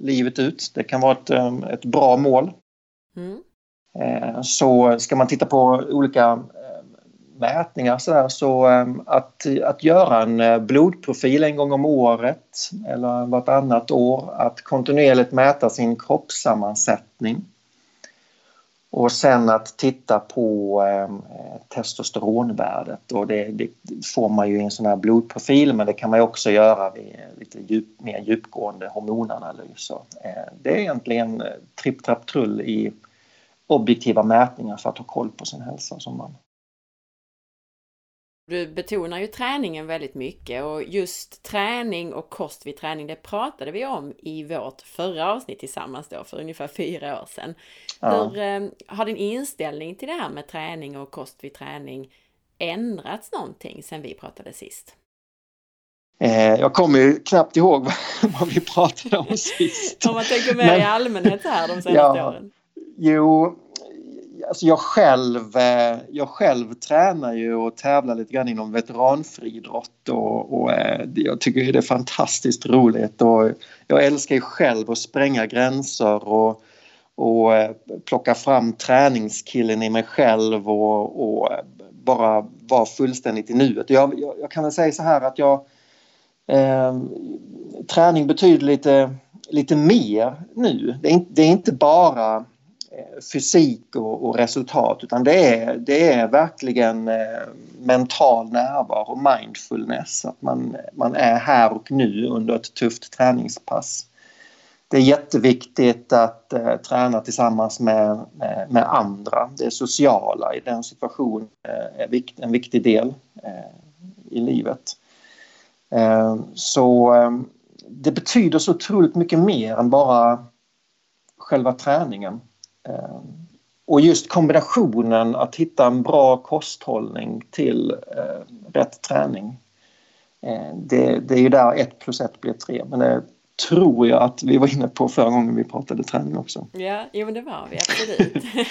livet ut. Det kan vara ett, eh, ett bra mål. Mm. Eh, så ska man titta på olika eh, mätningar så, där, så att, att göra en blodprofil en gång om året eller vartannat år, att kontinuerligt mäta sin kroppssammansättning och sen att titta på eh, testosteronvärdet och det, det, får man ju i en sån här blodprofil men det kan man också göra vid lite djup, mer djupgående hormonanalyser. Eh, det är egentligen eh, tripp trapp trull i objektiva mätningar för att ha koll på sin hälsa som man du betonar ju träningen väldigt mycket och just träning och kost vid träning, det pratade vi om i vårt förra avsnitt tillsammans då för ungefär fyra år sedan. Ja. Hur eh, har din inställning till det här med träning och kost vid träning ändrats någonting sedan vi pratade sist? Eh, jag kommer ju knappt ihåg <laughs> vad vi pratade om sist. om man tänker mer Men, i allmänhet här de senaste ja, åren. Jo, alltså jag själv, eh, jag själv tränar ju och tävlar lite grann inom veteranfriidrott och, och eh, jag tycker det är fantastiskt roligt och jag älskar ju själv att spränga gränser och, och eh, plocka fram träningskillen i mig själv och, och bara vara fullständigt i nuet. Jag, jag, jag, kan väl säga så här att jag eh, träning betyder lite, lite mer nu. Det är, inte, det är inte bara Eh, fysik och, och, resultat utan det är, det är verkligen eh, mental närvaro, mindfulness, att man, man är här och nu under ett tufft träningspass. Det är jätteviktigt att eh, träna tillsammans med, med, med, andra. Det sociala i den situationen eh, är vikt, en viktig del eh, i livet. Eh, så eh, det betyder så otroligt mycket mer än bara själva träningen. Ehm, och just kombinationen att hitta en bra kosthållning till eh, rätt träning. Eh, det, det, är ju där ett plus ett blir tre men det tror jag att vi var inne på förra gången vi pratade träning också. Ja, jo men det var vi absolut. <laughs>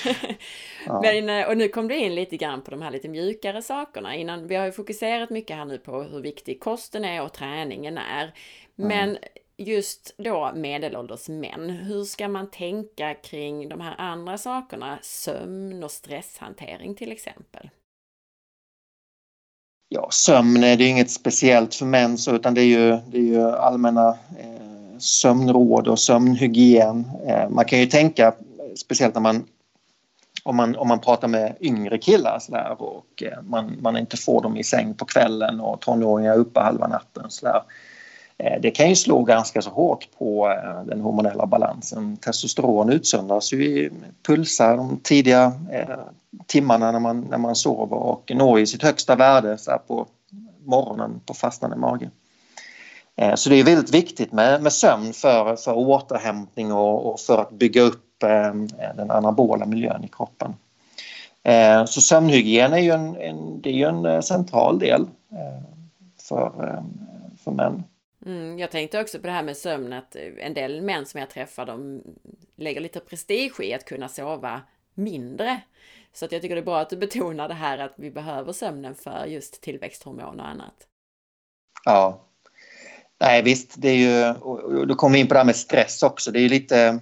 ja. men, eh, och nu kom du in lite grann på de här lite mjukare sakerna. Innan, vi har ju fokuserat mycket här nu på hur viktig kosten är och träningen är. Men mm just då medelålders män, hur ska man tänka kring de här andra sakerna, sömn och stresshantering till exempel? Ja, sömn är det inget speciellt för män så, utan det är ju, det är ju allmänna eh, sömnråd och sömnhygien. Eh, man kan ju tänka, speciellt när man om man, om man pratar med yngre killar så där, och eh, man, man inte får dem i säng på kvällen och tonåringar uppe halva natten. Så där, Eh, Eh, det kan ju slå ganska så hårt på eh, den hormonella balansen. Testosteron utsöndras ju i pulsar de tidiga eh, timmarna när man, när man sover och når ju sitt högsta värde så på morgonen på fastnande mage. Så det är väldigt viktigt med, med sömn för, för återhämtning och, och för att bygga upp den anabola miljön i kroppen. Så sömnhygien är ju en, en, det är ju en central del för, för män. Mm, jag tänkte också på det här med sömn, att eh, en del män som jag träffar, de lägger lite prestige i att kunna sova mindre. Så att jag tycker det är bra att du betonar det här att vi behöver sömnen för just tillväxthormon och annat. Ja. Nej visst, det är ju, och då kommer vi in på det här med stress också. Det är ju lite,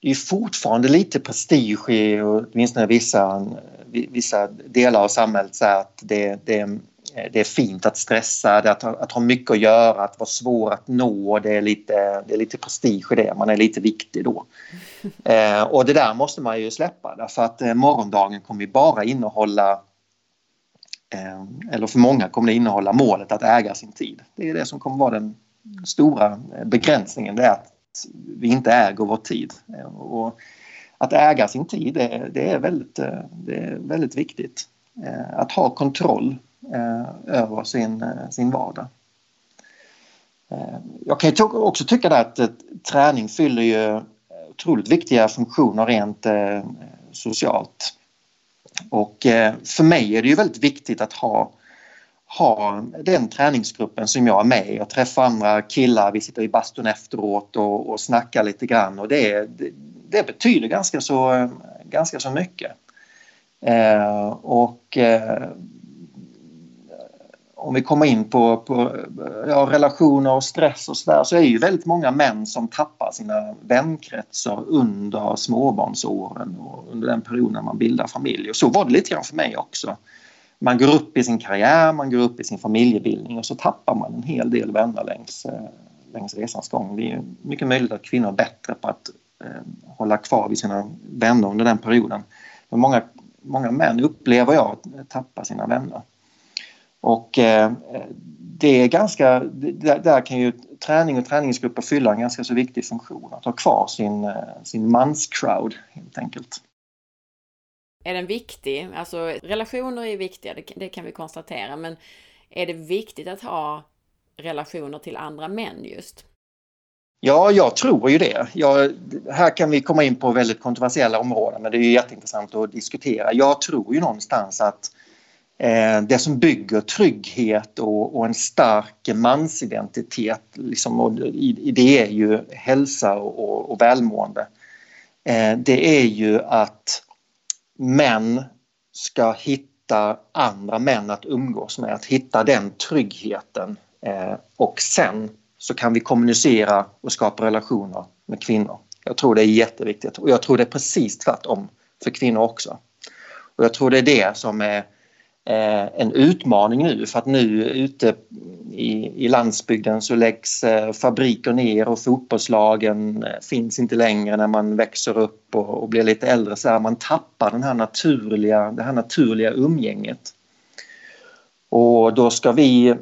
det är fortfarande lite prestige i åtminstone vissa, vissa delar av samhället så att det, det det är fint att stressa, det att, att ha mycket att göra, att vara svår att nå. Det är lite, det är lite prestige i det, man är lite viktig då. <laughs> Eh, och det där måste man ju släppa därför att eh, morgondagen kommer ju bara innehålla eh, eller för många kommer det innehålla målet att äga sin tid. Det är det som kommer vara den stora begränsningen, det är att vi inte äger vår tid. Eh, och att äga sin tid, det, det är, väldigt, eh, det är väldigt viktigt. Att ha kontroll Eh, Eh, över sin, eh, sin vardag. Eh, jag kan också tycka att eh, träning fyller ju eh, otroligt viktiga funktioner rent socialt. Och för mig är det ju väldigt viktigt att ha, ha den träningsgruppen som jag är med i och träffa andra killar. Vi sitter i bastun efteråt och, och snackar lite grann och det, det, det betyder ganska så, ganska så mycket. Eh, och eh, om vi kommer in på, på ja, relationer och stress och sådär så är ju väldigt många män som tappar sina vänkretsar under småbarnsåren och under den perioden man bildar familj. Och så var det lite grann för mig också. Man går upp i sin karriär, man går upp i sin familjebildning och så tappar man en hel del vänner längs, eh, längs resans gång. Det är mycket möjligt att kvinnor är bättre på att eh, hålla kvar vid sina vänner under den perioden. Men många, många män upplever jag tappar sina vänner. Och eh, det är ganska, där, där, kan ju träning och träningsgrupper fylla en ganska så viktig funktion. Att ha kvar sin, eh, sin manscrowd helt enkelt. Är den viktig? Alltså relationer är viktiga, det, det kan vi konstatera. Men är det viktigt att ha relationer till andra män just? Ja, jag tror ju det. Jag, här kan vi komma in på väldigt kontroversiella områden men det är ju jätteintressant att diskutera. Jag tror ju någonstans att Eh, det som bygger trygghet och, och en stark mansidentitet liksom, och i, det är ju hälsa och, och välmående. Eh, det är ju att män ska hitta andra män att umgås med, att hitta den tryggheten eh, och sen så kan vi kommunicera och skapa relationer med kvinnor. Jag tror det är jätteviktigt och jag tror det är precis tvärtom för kvinnor också. Och jag tror det är det som är Eh, en utmaning nu för att nu ute i, i landsbygden så läggs eh, fabriker ner och fotbollslagen eh, finns inte längre när man växer upp och, och blir lite äldre. Så här, man tappar den här naturliga, det här naturliga umgänget. Och då ska vi,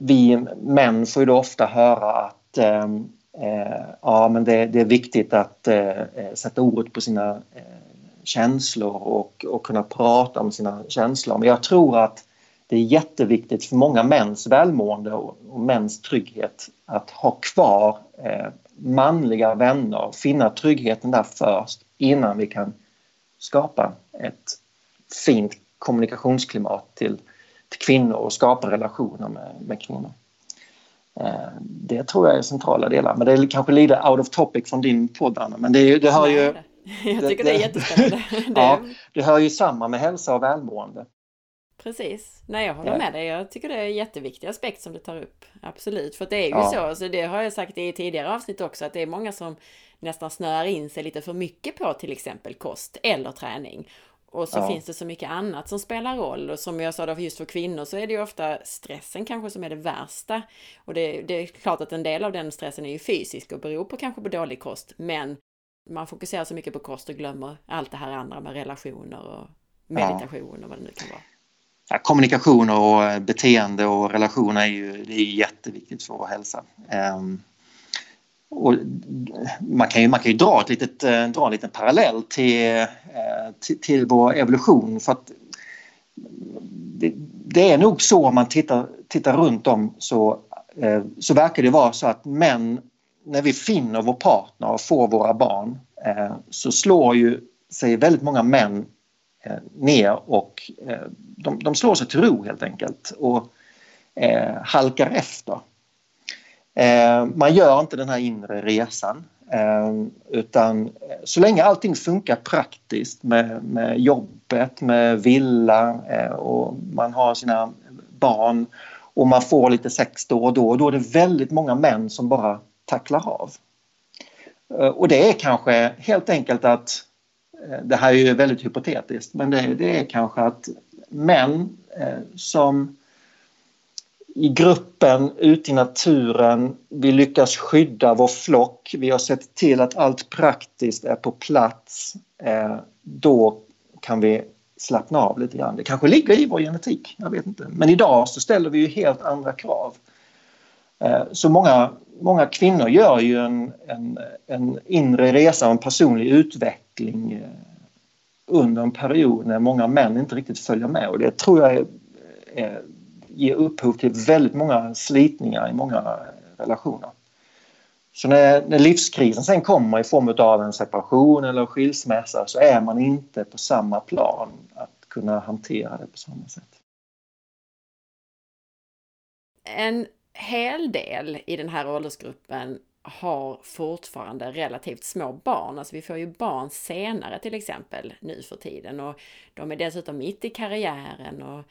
vi män får ju då ofta höra att eh, eh ja, men det, det, är viktigt att eh, eh sätta ordet på sina eh, känslor och, och kunna prata om sina känslor. Men jag tror att det är jätteviktigt för många mäns välmående och, och mäns trygghet att ha kvar eh, manliga vänner, finna tryggheten där först innan vi kan skapa ett fint kommunikationsklimat till, till kvinnor och skapa relationer med, med kvinnor. Eh, det tror jag är centrala delar. Men det är kanske lite out of topic från din podd, Anna. Men det, det hör ju... <laughs> Jag tycker det, det är jättespännande. <laughs> ja, det hör ju samman med hälsa och välmående. Precis. Nej, jag håller ja. med dig. Jag tycker det är en jätteviktig aspekt som du tar upp. Absolut. För det är ju ja. så, så det har jag sagt i tidigare avsnitt också, att det är många som nästan snöar in sig lite för mycket på till exempel kost eller träning. Och så ja. finns det så mycket annat som spelar roll. Och som jag sa då, just för kvinnor så är det ju ofta stressen kanske som är det värsta. Och det, det, är klart att en del av den stressen är ju fysisk och beror på kanske på dålig kost. Men man fokuserar så mycket på kost och glömmer allt det här andra med relationer och meditation och vad det nu kan vara. Ja, kommunikation och beteende och relationer är ju det är jätteviktigt för vår hälsa. Um, och man, kan ju, man kan ju dra, ett litet, eh, dra en liten parallell till, eh, till, till vår evolution för att det, det, är nog så om man tittar, tittar runt om så, eh, så verkar det vara så att män, när vi finner vår partner och får våra barn eh, så slår ju sig väldigt många män eh, ner och eh, de, de slår sig till ro helt enkelt och halkar efter. Eh, man gör inte den här inre resan eh, utan så länge allting funkar praktiskt med, med jobbet, med villa eh, och man har sina barn och man får lite sex då och då, då är det väldigt många män som bara tackla av. Eh, och det är kanske helt enkelt att, eh, det här är ju väldigt hypotetiskt, men det, det är kanske att män eh, som i gruppen, ute i naturen. Vi lyckas skydda vår flock. Vi har sett till att allt praktiskt är på plats. Eh, då kan vi slappna av lite grann. Det kanske ligger i vår genetik, jag vet inte. Men idag så ställer vi ju helt andra krav. Eh, så många, många kvinnor gör ju en, en, en inre resa och en personlig utveckling eh, under en period när många män inte riktigt följer med och det tror jag är, är ger upphov till väldigt många slitningar i många relationer. Så när, när livskrisen sen kommer i form av en separation eller skilsmässa så är man inte på samma plan att kunna hantera det på samma sätt. En hel del i den här åldersgruppen har fortfarande relativt små barn. Alltså vi får ju barn senare till exempel nu för tiden och de är dessutom mitt i karriären och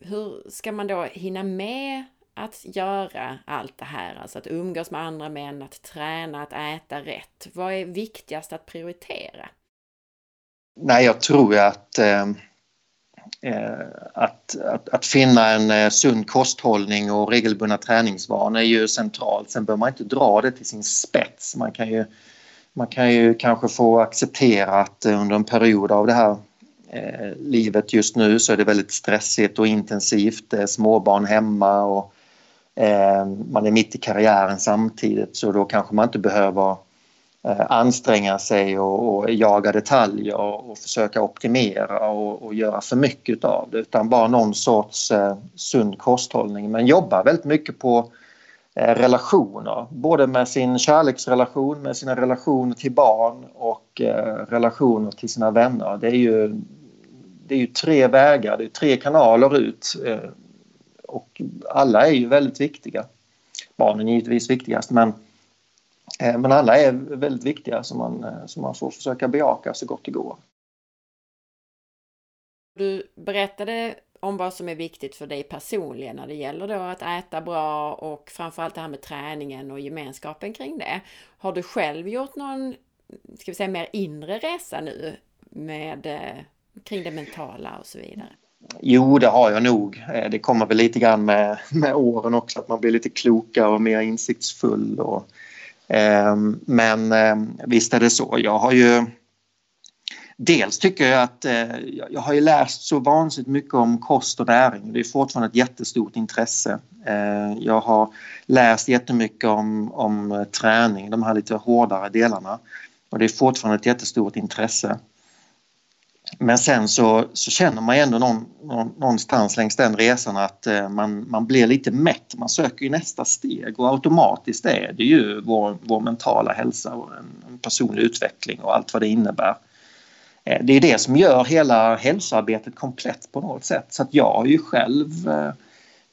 hur ska man då hinna med att göra allt det här? Alltså att umgås med andra män, att träna, att äta rätt. Vad är viktigast att prioritera? Nej, jag tror att, eh, Eh, att, att, att, finna en eh, sund kosthållning och regelbundna träningsvanor är ju centralt. Sen behöver man inte dra det till sin spets. Man kan ju, man kan ju kanske få acceptera att eh, under en period av det här eh, livet just nu så är det väldigt stressigt och intensivt. Det är småbarn hemma och eh, man är mitt i karriären samtidigt så då kanske man inte behöver Eh, anstränga sig och, och, jaga detaljer och, och försöka optimera och, och, göra för mycket av det utan bara någon sorts eh, sund kosthållning men jobba väldigt mycket på eh, relationer, både med sin kärleksrelation, med sina relationer till barn och eh, relationer till sina vänner. Det är ju det är ju tre vägar, det är tre kanaler ut eh, och alla är ju väldigt viktiga. Barnen är givetvis viktigast men, men alla är väldigt viktiga som man, eh, som man får försöka bejaka så gott det går. Du berättade om vad som är viktigt för dig personligen när det gäller då att äta bra och framförallt det här med träningen och gemenskapen kring det. Har du själv gjort någon, ska vi säga mer inre resa nu med kring det mentala och så vidare? Jo, det har jag nog. Eh, det kommer väl lite grann med, med åren också, att man blir lite klokare och mer insiktsfull. Och, eh, Ehm, men eh, visst är det så. Jag har ju... Dels tycker jag att eh, jag har ju läst så vansinnigt mycket om kost och näring. Det är fortfarande ett jättestort intresse. Eh, jag har läst jättemycket om, om eh, träning, de här lite hårdare delarna. Och det är fortfarande ett jättestort intresse. Men sen så, så känner man ändå någon, någonstans längs den resan att eh, man, man blir lite mätt. Man söker ju nästa steg och automatiskt är det ju vår, vår mentala hälsa och en, en personlig utveckling och allt vad det innebär. Eh, det är det som gör hela hälsoarbetet komplett på något sätt. Så att jag har ju själv eh,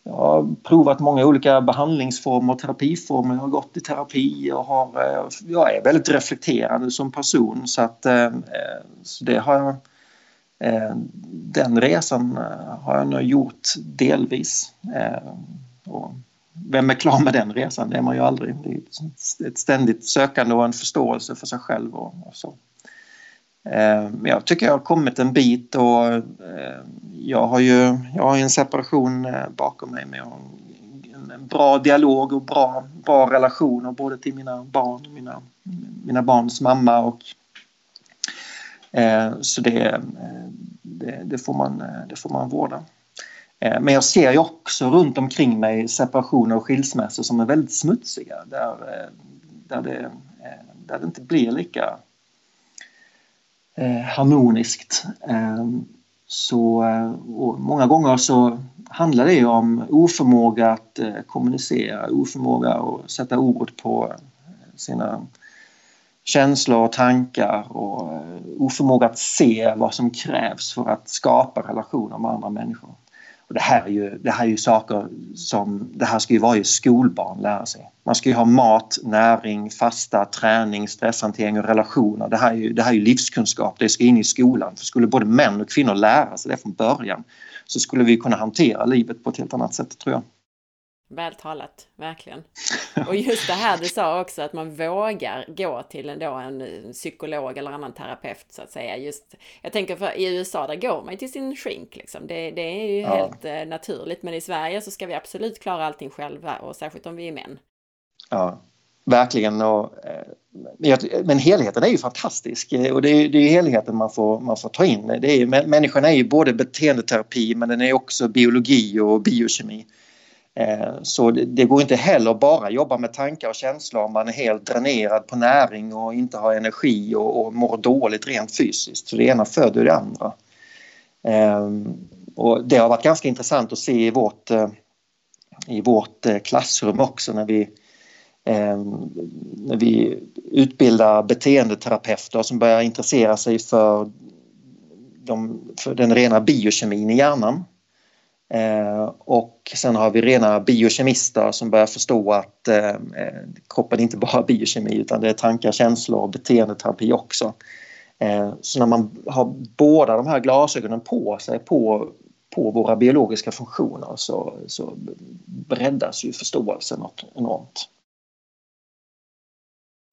jag har provat många olika behandlingsformer och terapiformer. Jag har gått i terapi och har, jag är väldigt reflekterande som person så att så det har jag Eh, den resan eh, har jag nog gjort delvis. Eh, och vem är klar med den resan? Det är man ju aldrig. Det är ett ständigt sökande och en förståelse för sig själv och, och så. Men jag tycker jag har kommit en bit och jag har ju jag har en separation bakom mig med en bra dialog och bra, bra relationer både till mina barn och mina, mina barns mamma och Eh, så det, eh, det, det, får man, eh, det får man vårda. Eh, men jag ser ju också runt omkring mig separationer och skilsmässor som är väldigt smutsiga där, eh, där, det, eh, där det inte blir lika harmoniskt. Så, många gånger så handlar det om oförmåga att kommunicera, oförmåga att sätta ord på sina känslor och tankar och eh, oförmåga att se vad som krävs för att skapa relationer med andra människor. Och det, här är ju, det här är ju saker som, det här ska ju varje skolbarn lära sig. Man ska ju ha mat, näring, fasta, träning, stresshantering och relationer. Det här är ju, det här är ju livskunskap, det ska in i skolan. För skulle både män och kvinnor lära sig det från början så skulle vi kunna hantera livet på ett helt annat sätt tror jag. Väl talat, verkligen. <laughs> Och just det här du sa också att man vågar gå till en, då en psykolog eller annan terapeut så att säga. Just, jag tänker för i USA där går man till sin shrink liksom. Det, det är ju ja. helt eh, naturligt. Men i Sverige så ska vi absolut klara allting själva och särskilt om vi är män. Ja, verkligen. Och, eh, men helheten är ju fantastisk och det är, det är helheten man får, man får ta in. Det är, människan är ju både beteendeterapi men den är också biologi och biokemi. Eh, så det går inte heller bara jobba med tankar och känslor om man är helt dränerad på näring och inte har energi och, och mår dåligt rent fysiskt. Så det ena föder det andra. Ehm, och det har varit ganska intressant att se i vårt, eh, i vårt eh, klassrum också när vi, ehm, när vi utbildar beteendeterapeuter som börjar intressera sig för, de, för den rena biokemin i hjärnan. Eh, och sen har vi rena biokemister som börjar förstå att eh, eh kroppen inte bara är <laughs> biokemi utan det är tankar, känslor och beteendeterapi också. Eh, så när man har båda de här glasögonen på sig på, på våra biologiska funktioner så, så breddas ju förståelsen något enormt.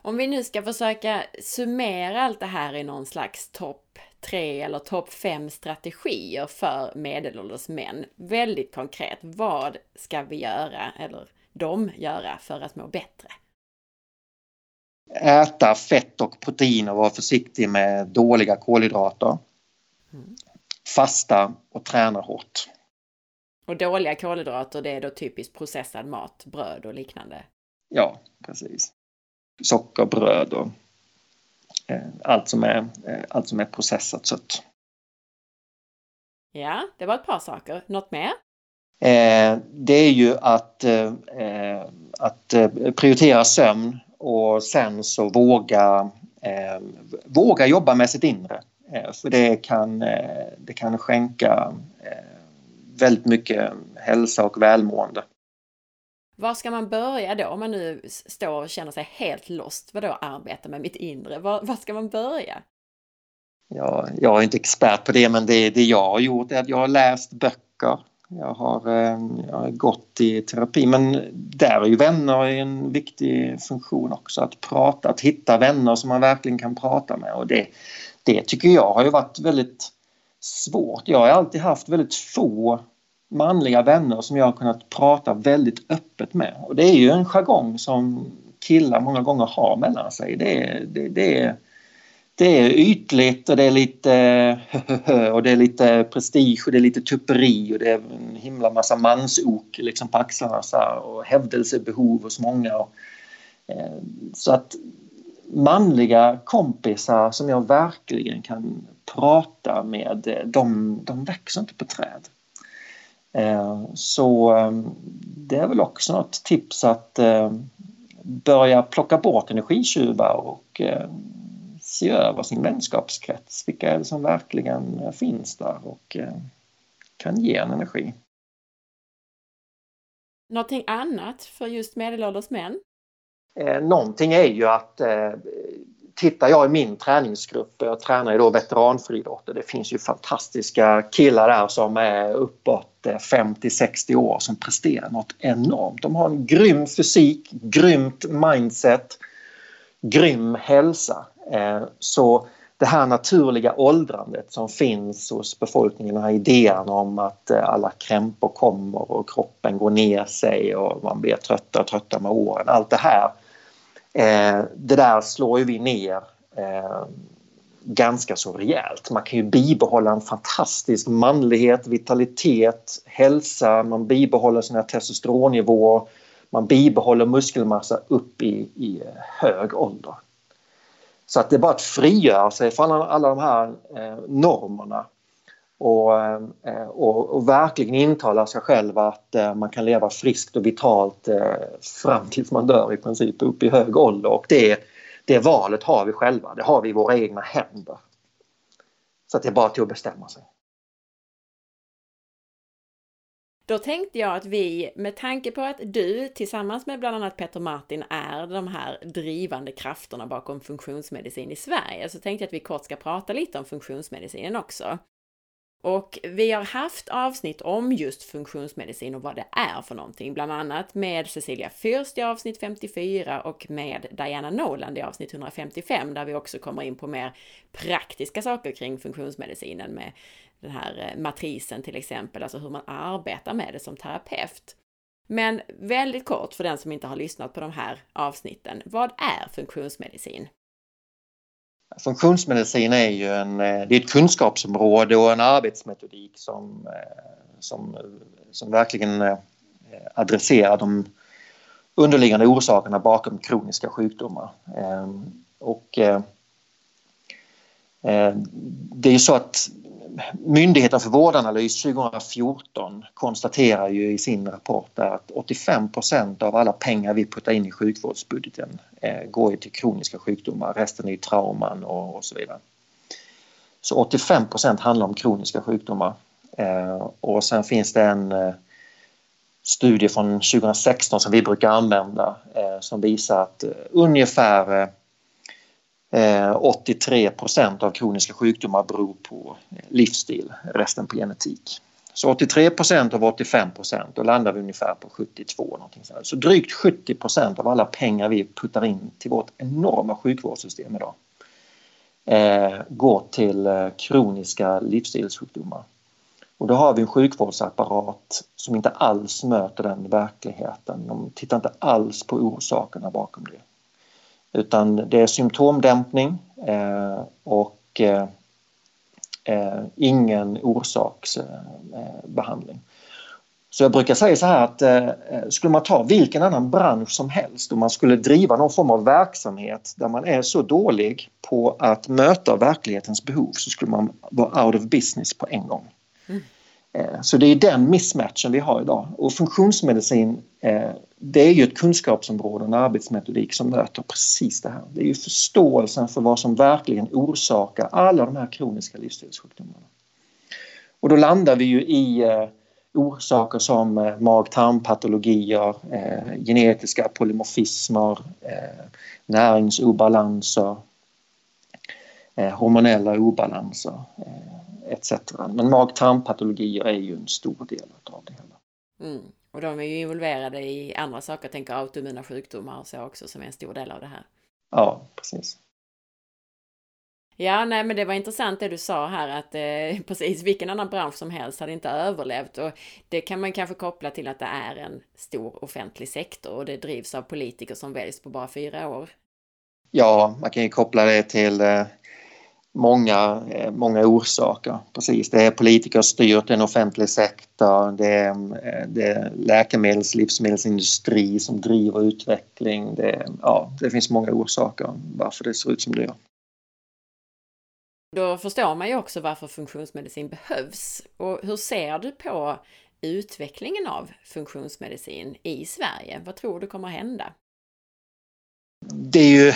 Om vi nu ska försöka summera allt det här i någon slags topp tre eller topp fem strategier för medelålders män. Väldigt konkret, vad ska vi göra, eller de göra, för att må bättre? Äta fett och protein och vara försiktig med dåliga kolhydrater. Mm. Fasta och träna hårt. Och dåliga kolhydrater, det är då typiskt processad mat, bröd och liknande? Ja, precis. Socker, bröd och allt som är, eh, allt som är processat sött. Ja, det var ett par saker. Något mer? Eh, det är ju att, att prioritera sömn och sen så våga, våga jobba med sitt inre. För det kan, det kan skänka väldigt mycket hälsa och välmående. Var ska man börja då om man nu står och känner sig helt lost? Vadå arbeta med mitt inre? Var, var ska man börja? Ja, jag är inte expert på det men det, det jag har gjort är att jag har läst böcker. Jag har, eh, jag har gått i terapi men där är ju vänner en viktig funktion också. Att prata, att hitta vänner som man verkligen kan prata med och det, det tycker jag har ju varit väldigt svårt. Jag har alltid haft väldigt få manliga vänner som jag har kunnat prata väldigt öppet med. Och det är ju en jargong som killar många gånger har mellan sig. Det är, det, det är, det är ytligt och det är lite och det är lite prestige och det är lite tupperi och det är en himla massa mansok liksom på axlarna så här, och hävdelsebehov hos många. Och, eh, så att manliga kompisar som jag verkligen kan prata med, de, de växer inte på träd. Eh, så eh, det är väl också något tips att eh, börja plocka bort energitjuvar och se över sin vänskapskrets. Vilka är det som verkligen finns där och kan ge en energi. Någonting annat för just medelålders män? Eh, någonting är ju att eh, tittar jag i min träningsgrupp, jag tränar ju då veteranfriidrotter, det finns ju fantastiska killar där som är uppåt eh, 50-60 år som presterar något enormt. De har en grym fysik, grymt mindset, grym hälsa. Eh, så det här naturliga åldrandet som finns hos befolkningen, den här idén om att eh, alla krämpor kommer och kroppen går ner sig och man blir tröttare och tröttare med åren. Allt det här, eh, det där slår ju vi ner eh, ganska så rejält. Man kan ju bibehålla en fantastisk manlighet, vitalitet, hälsa, man bibehåller sina testosteronnivåer, man bibehåller muskelmassa upp i, i hög ålder. Så att det är bara att frigöra sig från alla, alla de här eh, normerna och, eh, och, och, verkligen intala sig själv att eh, man kan leva friskt och vitalt eh, fram tills man dör i princip upp i hög ålder och det, det valet har vi själva, det har vi i våra egna händer. Så att det är bara till att bestämma sig. Då tänkte jag att vi, med tanke på att du tillsammans med bland annat Peter Martin är de här drivande krafterna bakom funktionsmedicin i Sverige, så tänkte jag att vi kort ska prata lite om funktionsmedicinen också. Och vi har haft avsnitt om just funktionsmedicin och vad det är för någonting, bland annat med Cecilia Fürst i avsnitt 54 och med Diana Noland i avsnitt 155 där vi också kommer in på mer praktiska saker kring funktionsmedicinen med den här eh, matrisen till exempel, alltså hur man arbetar med det som terapeut. Men väldigt kort för den som inte har lyssnat på de här avsnitten, vad är funktionsmedicin? Funktionsmedicin är ju en, eh, det är ett kunskapsområde och en arbetsmetodik som, eh, som, som verkligen eh, adresserar de underliggande orsakerna bakom kroniska sjukdomar. Ehm, och det är ju så att Myndigheten för vårdanalys 2014 konstaterar ju i sin rapport att 85 procent av alla pengar vi puttar in i sjukvårdsbudgeten eh, går till kroniska sjukdomar, resten är trauman och, så vidare. Så 85 procent handlar om kroniska sjukdomar. Eh, och sen finns det en eh, studie från 2016 som vi brukar använda som visar att ungefär Eh, 83 procent av kroniska sjukdomar beror på eh, livsstil, resten på genetik. Så 83 procent av 85 procent, då landar vi ungefär på 72. Någonting sådär. Så drygt 70 procent av alla pengar vi puttar in till vårt enorma sjukvårdssystem idag eh, går till eh, kroniska livsstilssjukdomar. Och då har vi en sjukvårdsapparat som inte alls möter den verkligheten. De tittar inte alls på orsakerna bakom det. Utan det är symptomdämpning eh, och eh, eh, ingen orsaksbehandling. Så jag brukar säga så här att skulle man ta vilken annan bransch som helst och man skulle driva någon form av verksamhet där man är så dålig på att möta verklighetens behov så skulle man vara out of business på en gång. Mm. Så det är den mismatchen vi har idag och funktionsmedicin det är ju ett kunskapsområde, en arbetsmetodik som möter precis det här. Det är ju förståelsen för vad som verkligen orsakar alla de här kroniska livsstilssjukdomarna. Och då landar vi ju i eh, orsaker som eh, mag-tarmpatologier, eh, genetiska polymorfismer, eh, näringsobalanser, eh, hormonella obalanser eh, etc. Men mag-tarmpatologier är ju en stor del av det hela. Mm. Och de är ju involverade i andra saker, jag tänker autoimmuna sjukdomar och så också som är en stor del av det här. Ja, precis. Ja, nej, men det var intressant det du sa här att eh, <laughs> precis vilken annan bransch som helst hade inte överlevt och det kan man kanske koppla till att det är en stor offentlig sektor och det drivs av politiker som väljs på bara fyra år. Ja, man kan ju koppla det till eh, många, eh, många orsaker. Precis, det är politiker styrt en offentlig sektor, det är, eh, det är läkemedels livsmedelsindustri som driver utveckling. Det, ja, det finns många orsaker varför det ser ut som det gör. Då förstår man ju också varför funktionsmedicin behövs. Och hur ser du på utvecklingen av funktionsmedicin i Sverige? Vad tror du kommer hända? Det är ju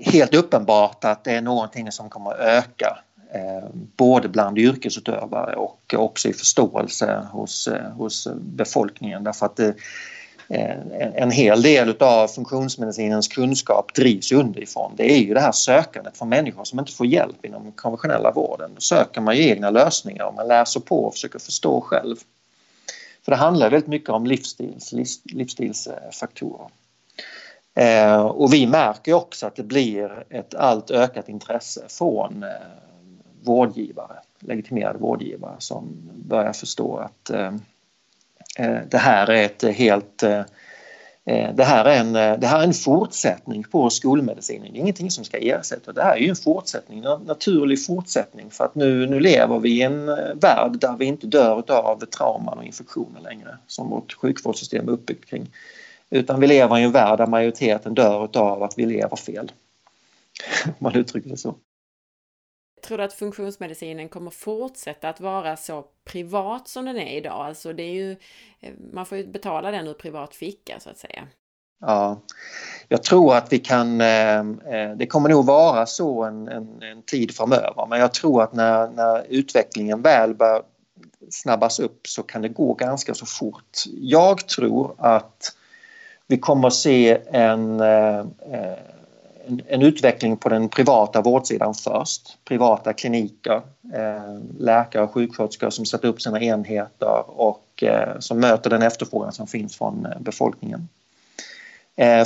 helt uppenbart att det är någonting som kommer att öka eh, både bland yrkesutövare och också i förståelse hos, eh, hos befolkningen därför att eh, det, en hel del av funktionsmedicinens kunskap drivs underifrån. Det är ju det här sökandet från människor som inte får hjälp inom den konventionella vården. Då söker man ju egna lösningar och man läser på och försöker förstå själv. För det handlar väldigt mycket om livsstils, livsstilsfaktorer. Eh, och vi märker också att det blir ett allt ökat intresse från eh, vårdgivare, legitimerade vårdgivare som börjar förstå att eh, eh det här är ett helt eh, eh det här, är en, eh, det här är en fortsättning på skolmedicinen, det är ingenting som ska ersätta. Det här är ju en fortsättning, en naturlig fortsättning för att nu, nu lever vi i en värld där vi inte dör av trauman och infektioner längre som vårt sjukvårdssystem är uppbyggt kring. Utan vi lever i en värld där majoriteten dör av att vi lever fel. <laughs> Om man uttrycker det så. Tror du att funktionsmedicinen kommer fortsätta att vara så privat som den är idag? Alltså det är ju, eh, man får ju betala den ur privat ficka så att säga. Ja, jag tror att vi kan, eh, eh, det kommer nog vara så en, en, en tid framöver men jag tror att när, när utvecklingen väl bör snabbas upp så kan det gå ganska så fort. Jag tror att vi kommer att se en, eh, en, en, utveckling på den privata vårdsidan först. Privata kliniker, eh, läkare och sjuksköterskor som sätter upp sina enheter och eh, som möter den efterfrågan som finns från befolkningen.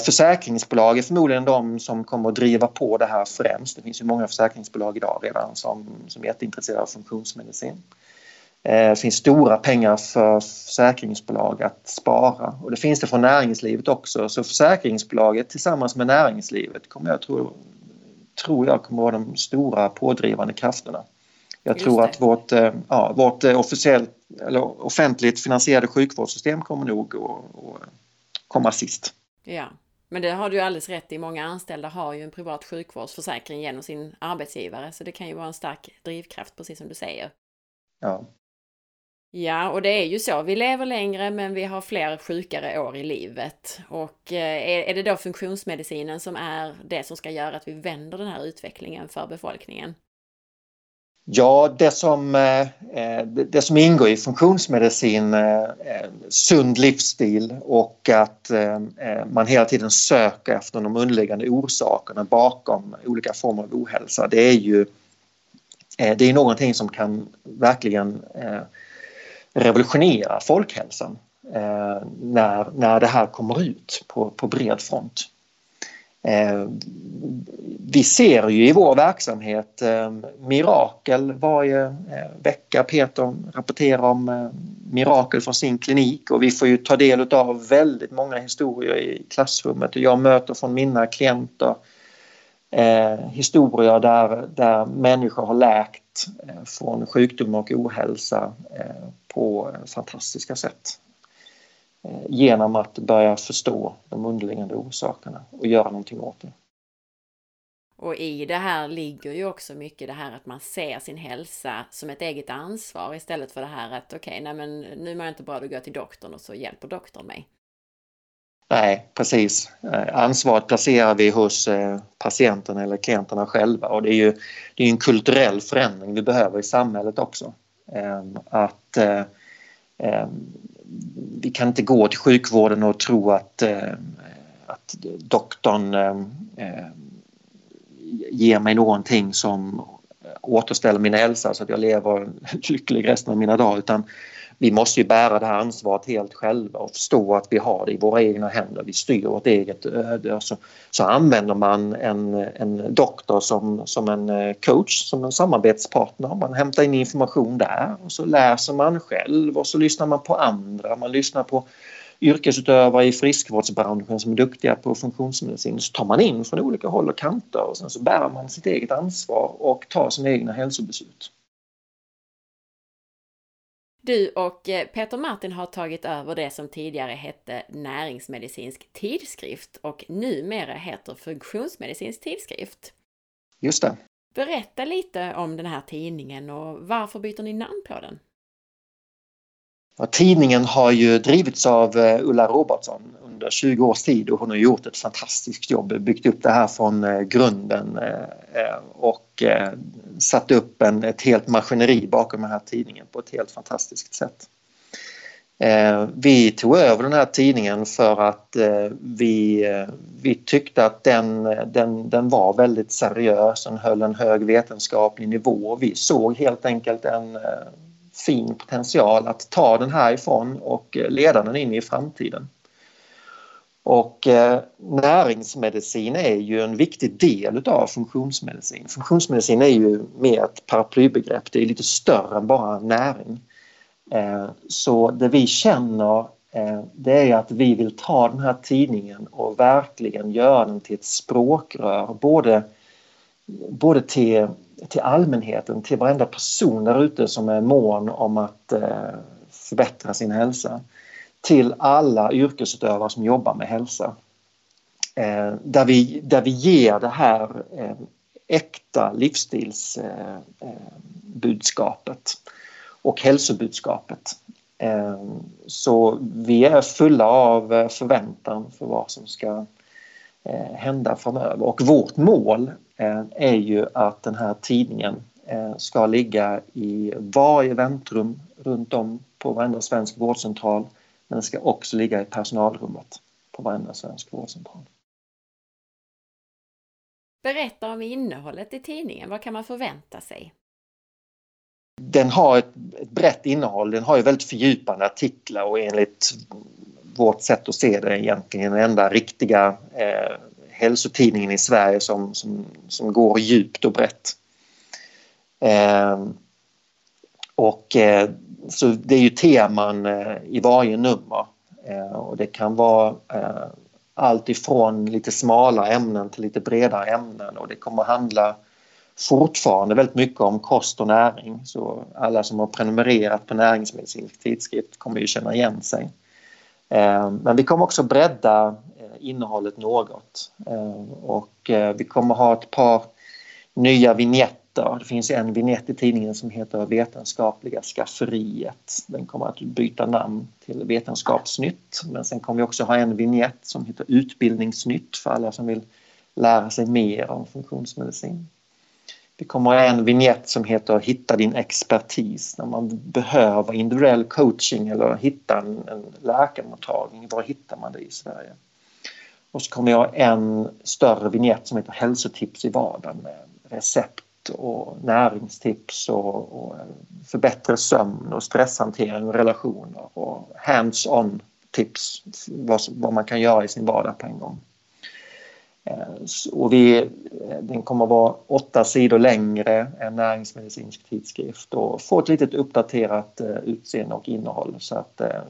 Försäkringsbolag är förmodligen de som kommer att driva på det här främst. Det finns ju många försäkringsbolag idag redan som, som är jätteintresserade av funktionsmedicin. Det eh, finns stora pengar för försäkringsbolag att spara och det finns det från näringslivet också. Så försäkringsbolaget tillsammans med näringslivet kommer jag tro, tror jag kommer vara de stora pådrivande krafterna. Jag tror att vårt, eh, ja, vårt eh, officiellt, eller offentligt finansierade sjukvårdssystem kommer nog att komma sist. Ja, men det har du alldeles rätt i. Många anställda har ju en privat sjukvårdsförsäkring genom sin arbetsgivare så det kan ju vara en stark drivkraft precis som du säger. Ja. Ja, och det är ju så. Vi lever längre men vi har fler sjukare år i livet. Och eh, är det då funktionsmedicinen som är det som ska göra att vi vänder den här utvecklingen för befolkningen? Ja, det som, eh, eh, det som ingår i funktionsmedicin, sund livsstil och att man hela tiden söker efter de underliggande orsakerna bakom olika former av ohälsa. Det är ju det är någonting som kan verkligen revolutionera folkhälsan eh, när, när det här kommer ut på, på bred front. Eh, vi ser ju i vår verksamhet eh, mirakel varje eh, vecka. Peter rapporterar om eh, mirakel från sin klinik och vi får ju ta del av väldigt många historier i klassrummet och jag möter från mina klienter eh, historier där, där människor har läkt eh, från sjukdom och ohälsa eh, på fantastiska sätt eh, genom att börja förstå de underliggande orsakerna och göra någonting åt det. Och i det här ligger ju också mycket det här att man ser sin hälsa som ett eget ansvar istället för det här att okej, okay, nej men nu mår jag inte bra, då går jag till doktorn och så hjälper doktorn mig. Nej, precis. Eh, ansvaret placerar vi hos eh, patienterna patienten eller klienterna själva och det är ju det är en kulturell förändring vi behöver i samhället också. Ehm, att eh, ehm, vi kan inte gå till sjukvården och tro att, att doktorn ger mig någonting som återställer min hälsa så att jag lever <laughs> lycklig resten av mina dagar utan vi måste ju bära det här ansvaret helt själva och förstå att vi har det i våra egna händer. Vi styr vårt eget öde. Så, så använder man en, en doktor som, som en eh, coach, som en samarbetspartner. Man hämtar in information där och så läser man själv och så lyssnar man på andra. Man lyssnar på yrkesutövare i friskvårdsbranschen som är duktiga på funktionsmedicin. Så tar man in från olika håll och kanter och sen så bär man sitt eget ansvar och tar sina egna hälsobeslut. Du och eh, Peter Martin har tagit över det som tidigare hette Näringsmedicinsk tidskrift och numera heter Funktionsmedicinsk tidskrift. Just det. Berätta lite om den här tidningen och varför byter ni namn på den? Ja, tidningen har ju drivits av eh, Ulla Robertsson under 20 års tid och hon har gjort ett fantastiskt jobb, byggt upp det här från eh, grunden eh, och satt upp en, ett helt maskineri bakom den här tidningen på ett helt fantastiskt sätt. Vi tog över den här tidningen för att vi, vi tyckte att den, den, den var väldigt seriös, den höll en hög vetenskaplig nivå. Vi såg helt enkelt en fin potential att ta den härifrån och eh, leda den in i framtiden. Och eh, näringsmedicin är ju en viktig del utav funktionsmedicin. Funktionsmedicin är ju mer ett paraplybegrepp, det är lite större än bara näring. Eh, så det vi känner eh, det är att vi vill ta den här tidningen och verkligen göra den till ett språkrör både, både till till allmänheten, till varenda person där ute som är mån om att eh, förbättra sin hälsa. Till alla yrkesutövare som jobbar med hälsa. Eh, där, vi, där vi ger det här eh, äkta livsstilsbudskapet och hälsobudskapet. Så vi är fulla av förväntan för vad som ska hända framöver och vårt mål Eh, är ju att den här tidningen eh, ska ligga i varje väntrum runt om på varenda svensk vårdcentral. Men den ska också ligga i personalrummet på varenda svensk vårdcentral. Berätta om innehållet i tidningen. Vad kan man förvänta sig? Den har ett brett innehåll. Den har ju väldigt fördjupande artiklar och enligt vårt sätt att se det är egentligen den enda riktiga eh, hälsotidningen i Sverige som, som, som går djupt och brett. Eh, och eh, så det är ju teman eh, i varje nummer eh, och det kan vara eh, allt ifrån lite smala ämnen till lite bredare ämnen och det kommer att handla fortfarande väldigt mycket om kost och näring så alla som har prenumererat på näringsmedicinsk tidskrift kommer ju känna igen sig. Eh, men vi kommer också bredda eh, innehållet något. Eh, och vi kommer ha ett par nya vignetter. Det finns en vignett i tidningen som heter Vetenskapliga skafferiet. Den kommer att byta namn till Vetenskapsnytt. Men sen kommer vi också ha en vignett som heter Utbildningsnytt för alla som vill lära sig mer om funktionsmedicin. Det kommer en vignett som heter Hitta din expertis när man behöver individuell coaching eller hitta en, en läkarmottagning. Var hittar man det i Sverige? Och så kommer jag en större vignett som heter hälsotips i vardagen med recept och näringstips och, och för bättre sömn och stresshantering och relationer och hands-on tips vad, vad man kan göra i sin vardag på en gång. Eh, och vi, den kommer att vara åtta sidor längre än näringsmedicinsk tidskrift och få ett litet uppdaterat eh, utseende och innehåll. Så att, eh,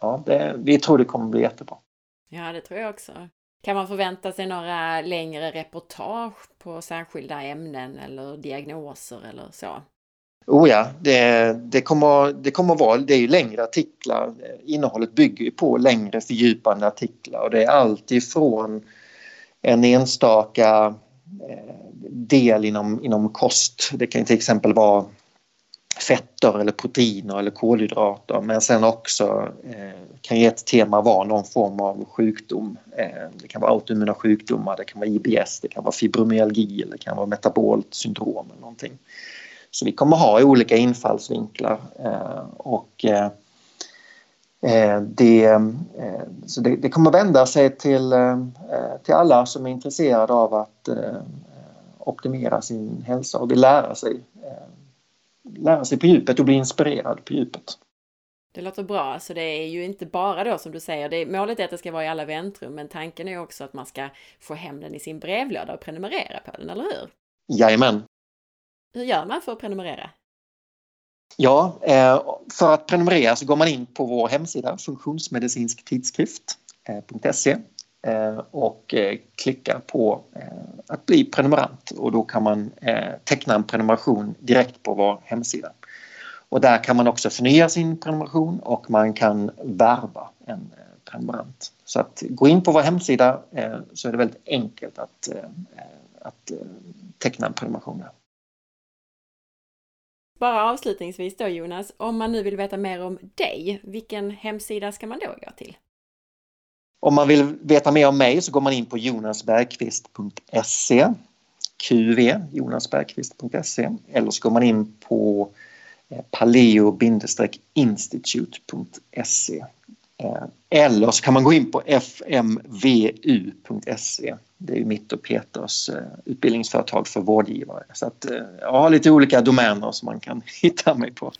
ja, det, vi tror det kommer att bli jättebra. Ja, det tror jag också. Kan man förvänta sig några längre reportage på särskilda ämnen eller diagnoser eller så? Oh ja, det, det, kommer, det kommer vara, det är ju längre artiklar. Innehållet bygger ju på längre fördjupande artiklar och det är allt ifrån en enstaka eh, del inom, inom kost. Det kan till exempel vara fetter eller proteiner eller kolhydrater men sen också eh, kan ju ett tema vara någon form av sjukdom. Eh, det kan vara autoimmuna sjukdomar, det kan vara IBS, det kan vara fibromyalgi eller det kan vara metabolt syndrom eller någonting. Så vi kommer ha olika infallsvinklar eh, och eh, det, eh, så det, det, kommer vända sig till, till alla som är intresserade av att optimera sin hälsa och vill lära sig lära sig på djupet och bli inspirerad på djupet. Det låter bra, så det är ju inte bara då som du säger, det, målet är att det ska vara i alla väntrum, men tanken är också att man ska få hem den i sin brevlåda och prenumerera på den, eller hur? Jajamän. Hur gör man för att prenumerera? Ja, eh, för att prenumerera så går man in på vår hemsida funktionsmedicinsktidskrift.se eh, eh, och klickar på att bli prenumerant och då kan man teckna en prenumeration direkt på vår hemsida. Och där kan man också förnya sin prenumeration och man kan värva en prenumerant. Så att gå in på vår hemsida så är det väldigt enkelt att, att teckna en prenumeration. Bara avslutningsvis då Jonas, om man nu vill veta mer om dig, vilken hemsida ska man då gå till? Om man vill veta mer om mig så går man in på jonasbergqvist.se QV, jonasbergqvist.se eller så går man in på eh, paleo-institute.se Eh, eller så kan man gå in på fmvu.se. Det är mitt och Peters eh, utbildningsföretag för vårdgivare. Så att eh, jag har lite olika domäner som man kan <laughs> hitta mig på.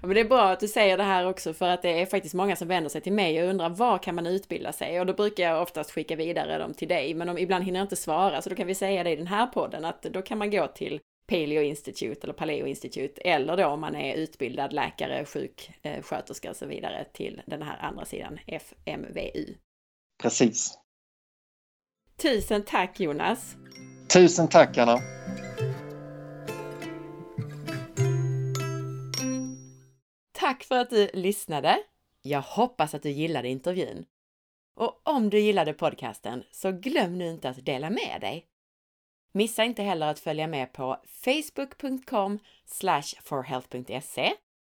Ja, men det är bra att du säger det här också för att det är faktiskt många som vänder sig till mig och undrar var kan man utbilda sig? Och då brukar jag oftast skicka vidare dem till dig, men om, ibland hinner jag inte svara så då kan vi säga det i den här podden att då kan man gå till Paleo Institute eller Paleo Institute eller då om man är utbildad läkare, sjuksköterska och så vidare till den här andra sidan, FMVU. Precis. Tusen tack Jonas! Tusen tack Anna! Tack för att du lyssnade! Jag hoppas att du gillade intervjun. Och om du gillade podcasten så glöm nu inte att dela med dig. Missa inte heller att följa med på facebook.com forhealth.se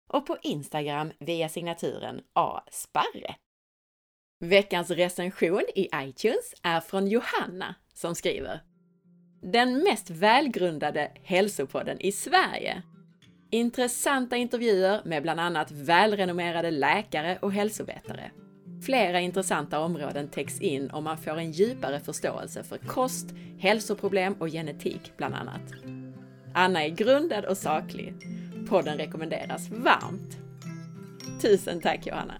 och på Instagram via signaturen asparre. Veckans recension i iTunes är från Johanna som skriver Den mest välgrundade hälsopodden i Sverige Intressanta intervjuer med bland annat välrenommerade läkare och hälsovetare. Flera intressanta områden täcks in och man får en djupare förståelse för kost, hälsoproblem och genetik bland annat. Anna är grundad och saklig. Podden rekommenderas varmt. Tusen tack Johanna!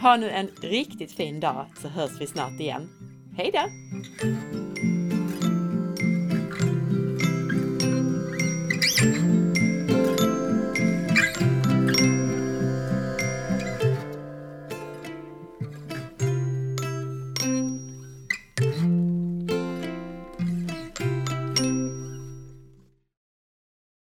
Ha nu en riktigt fin dag så hörs vi snart igen. Hej då!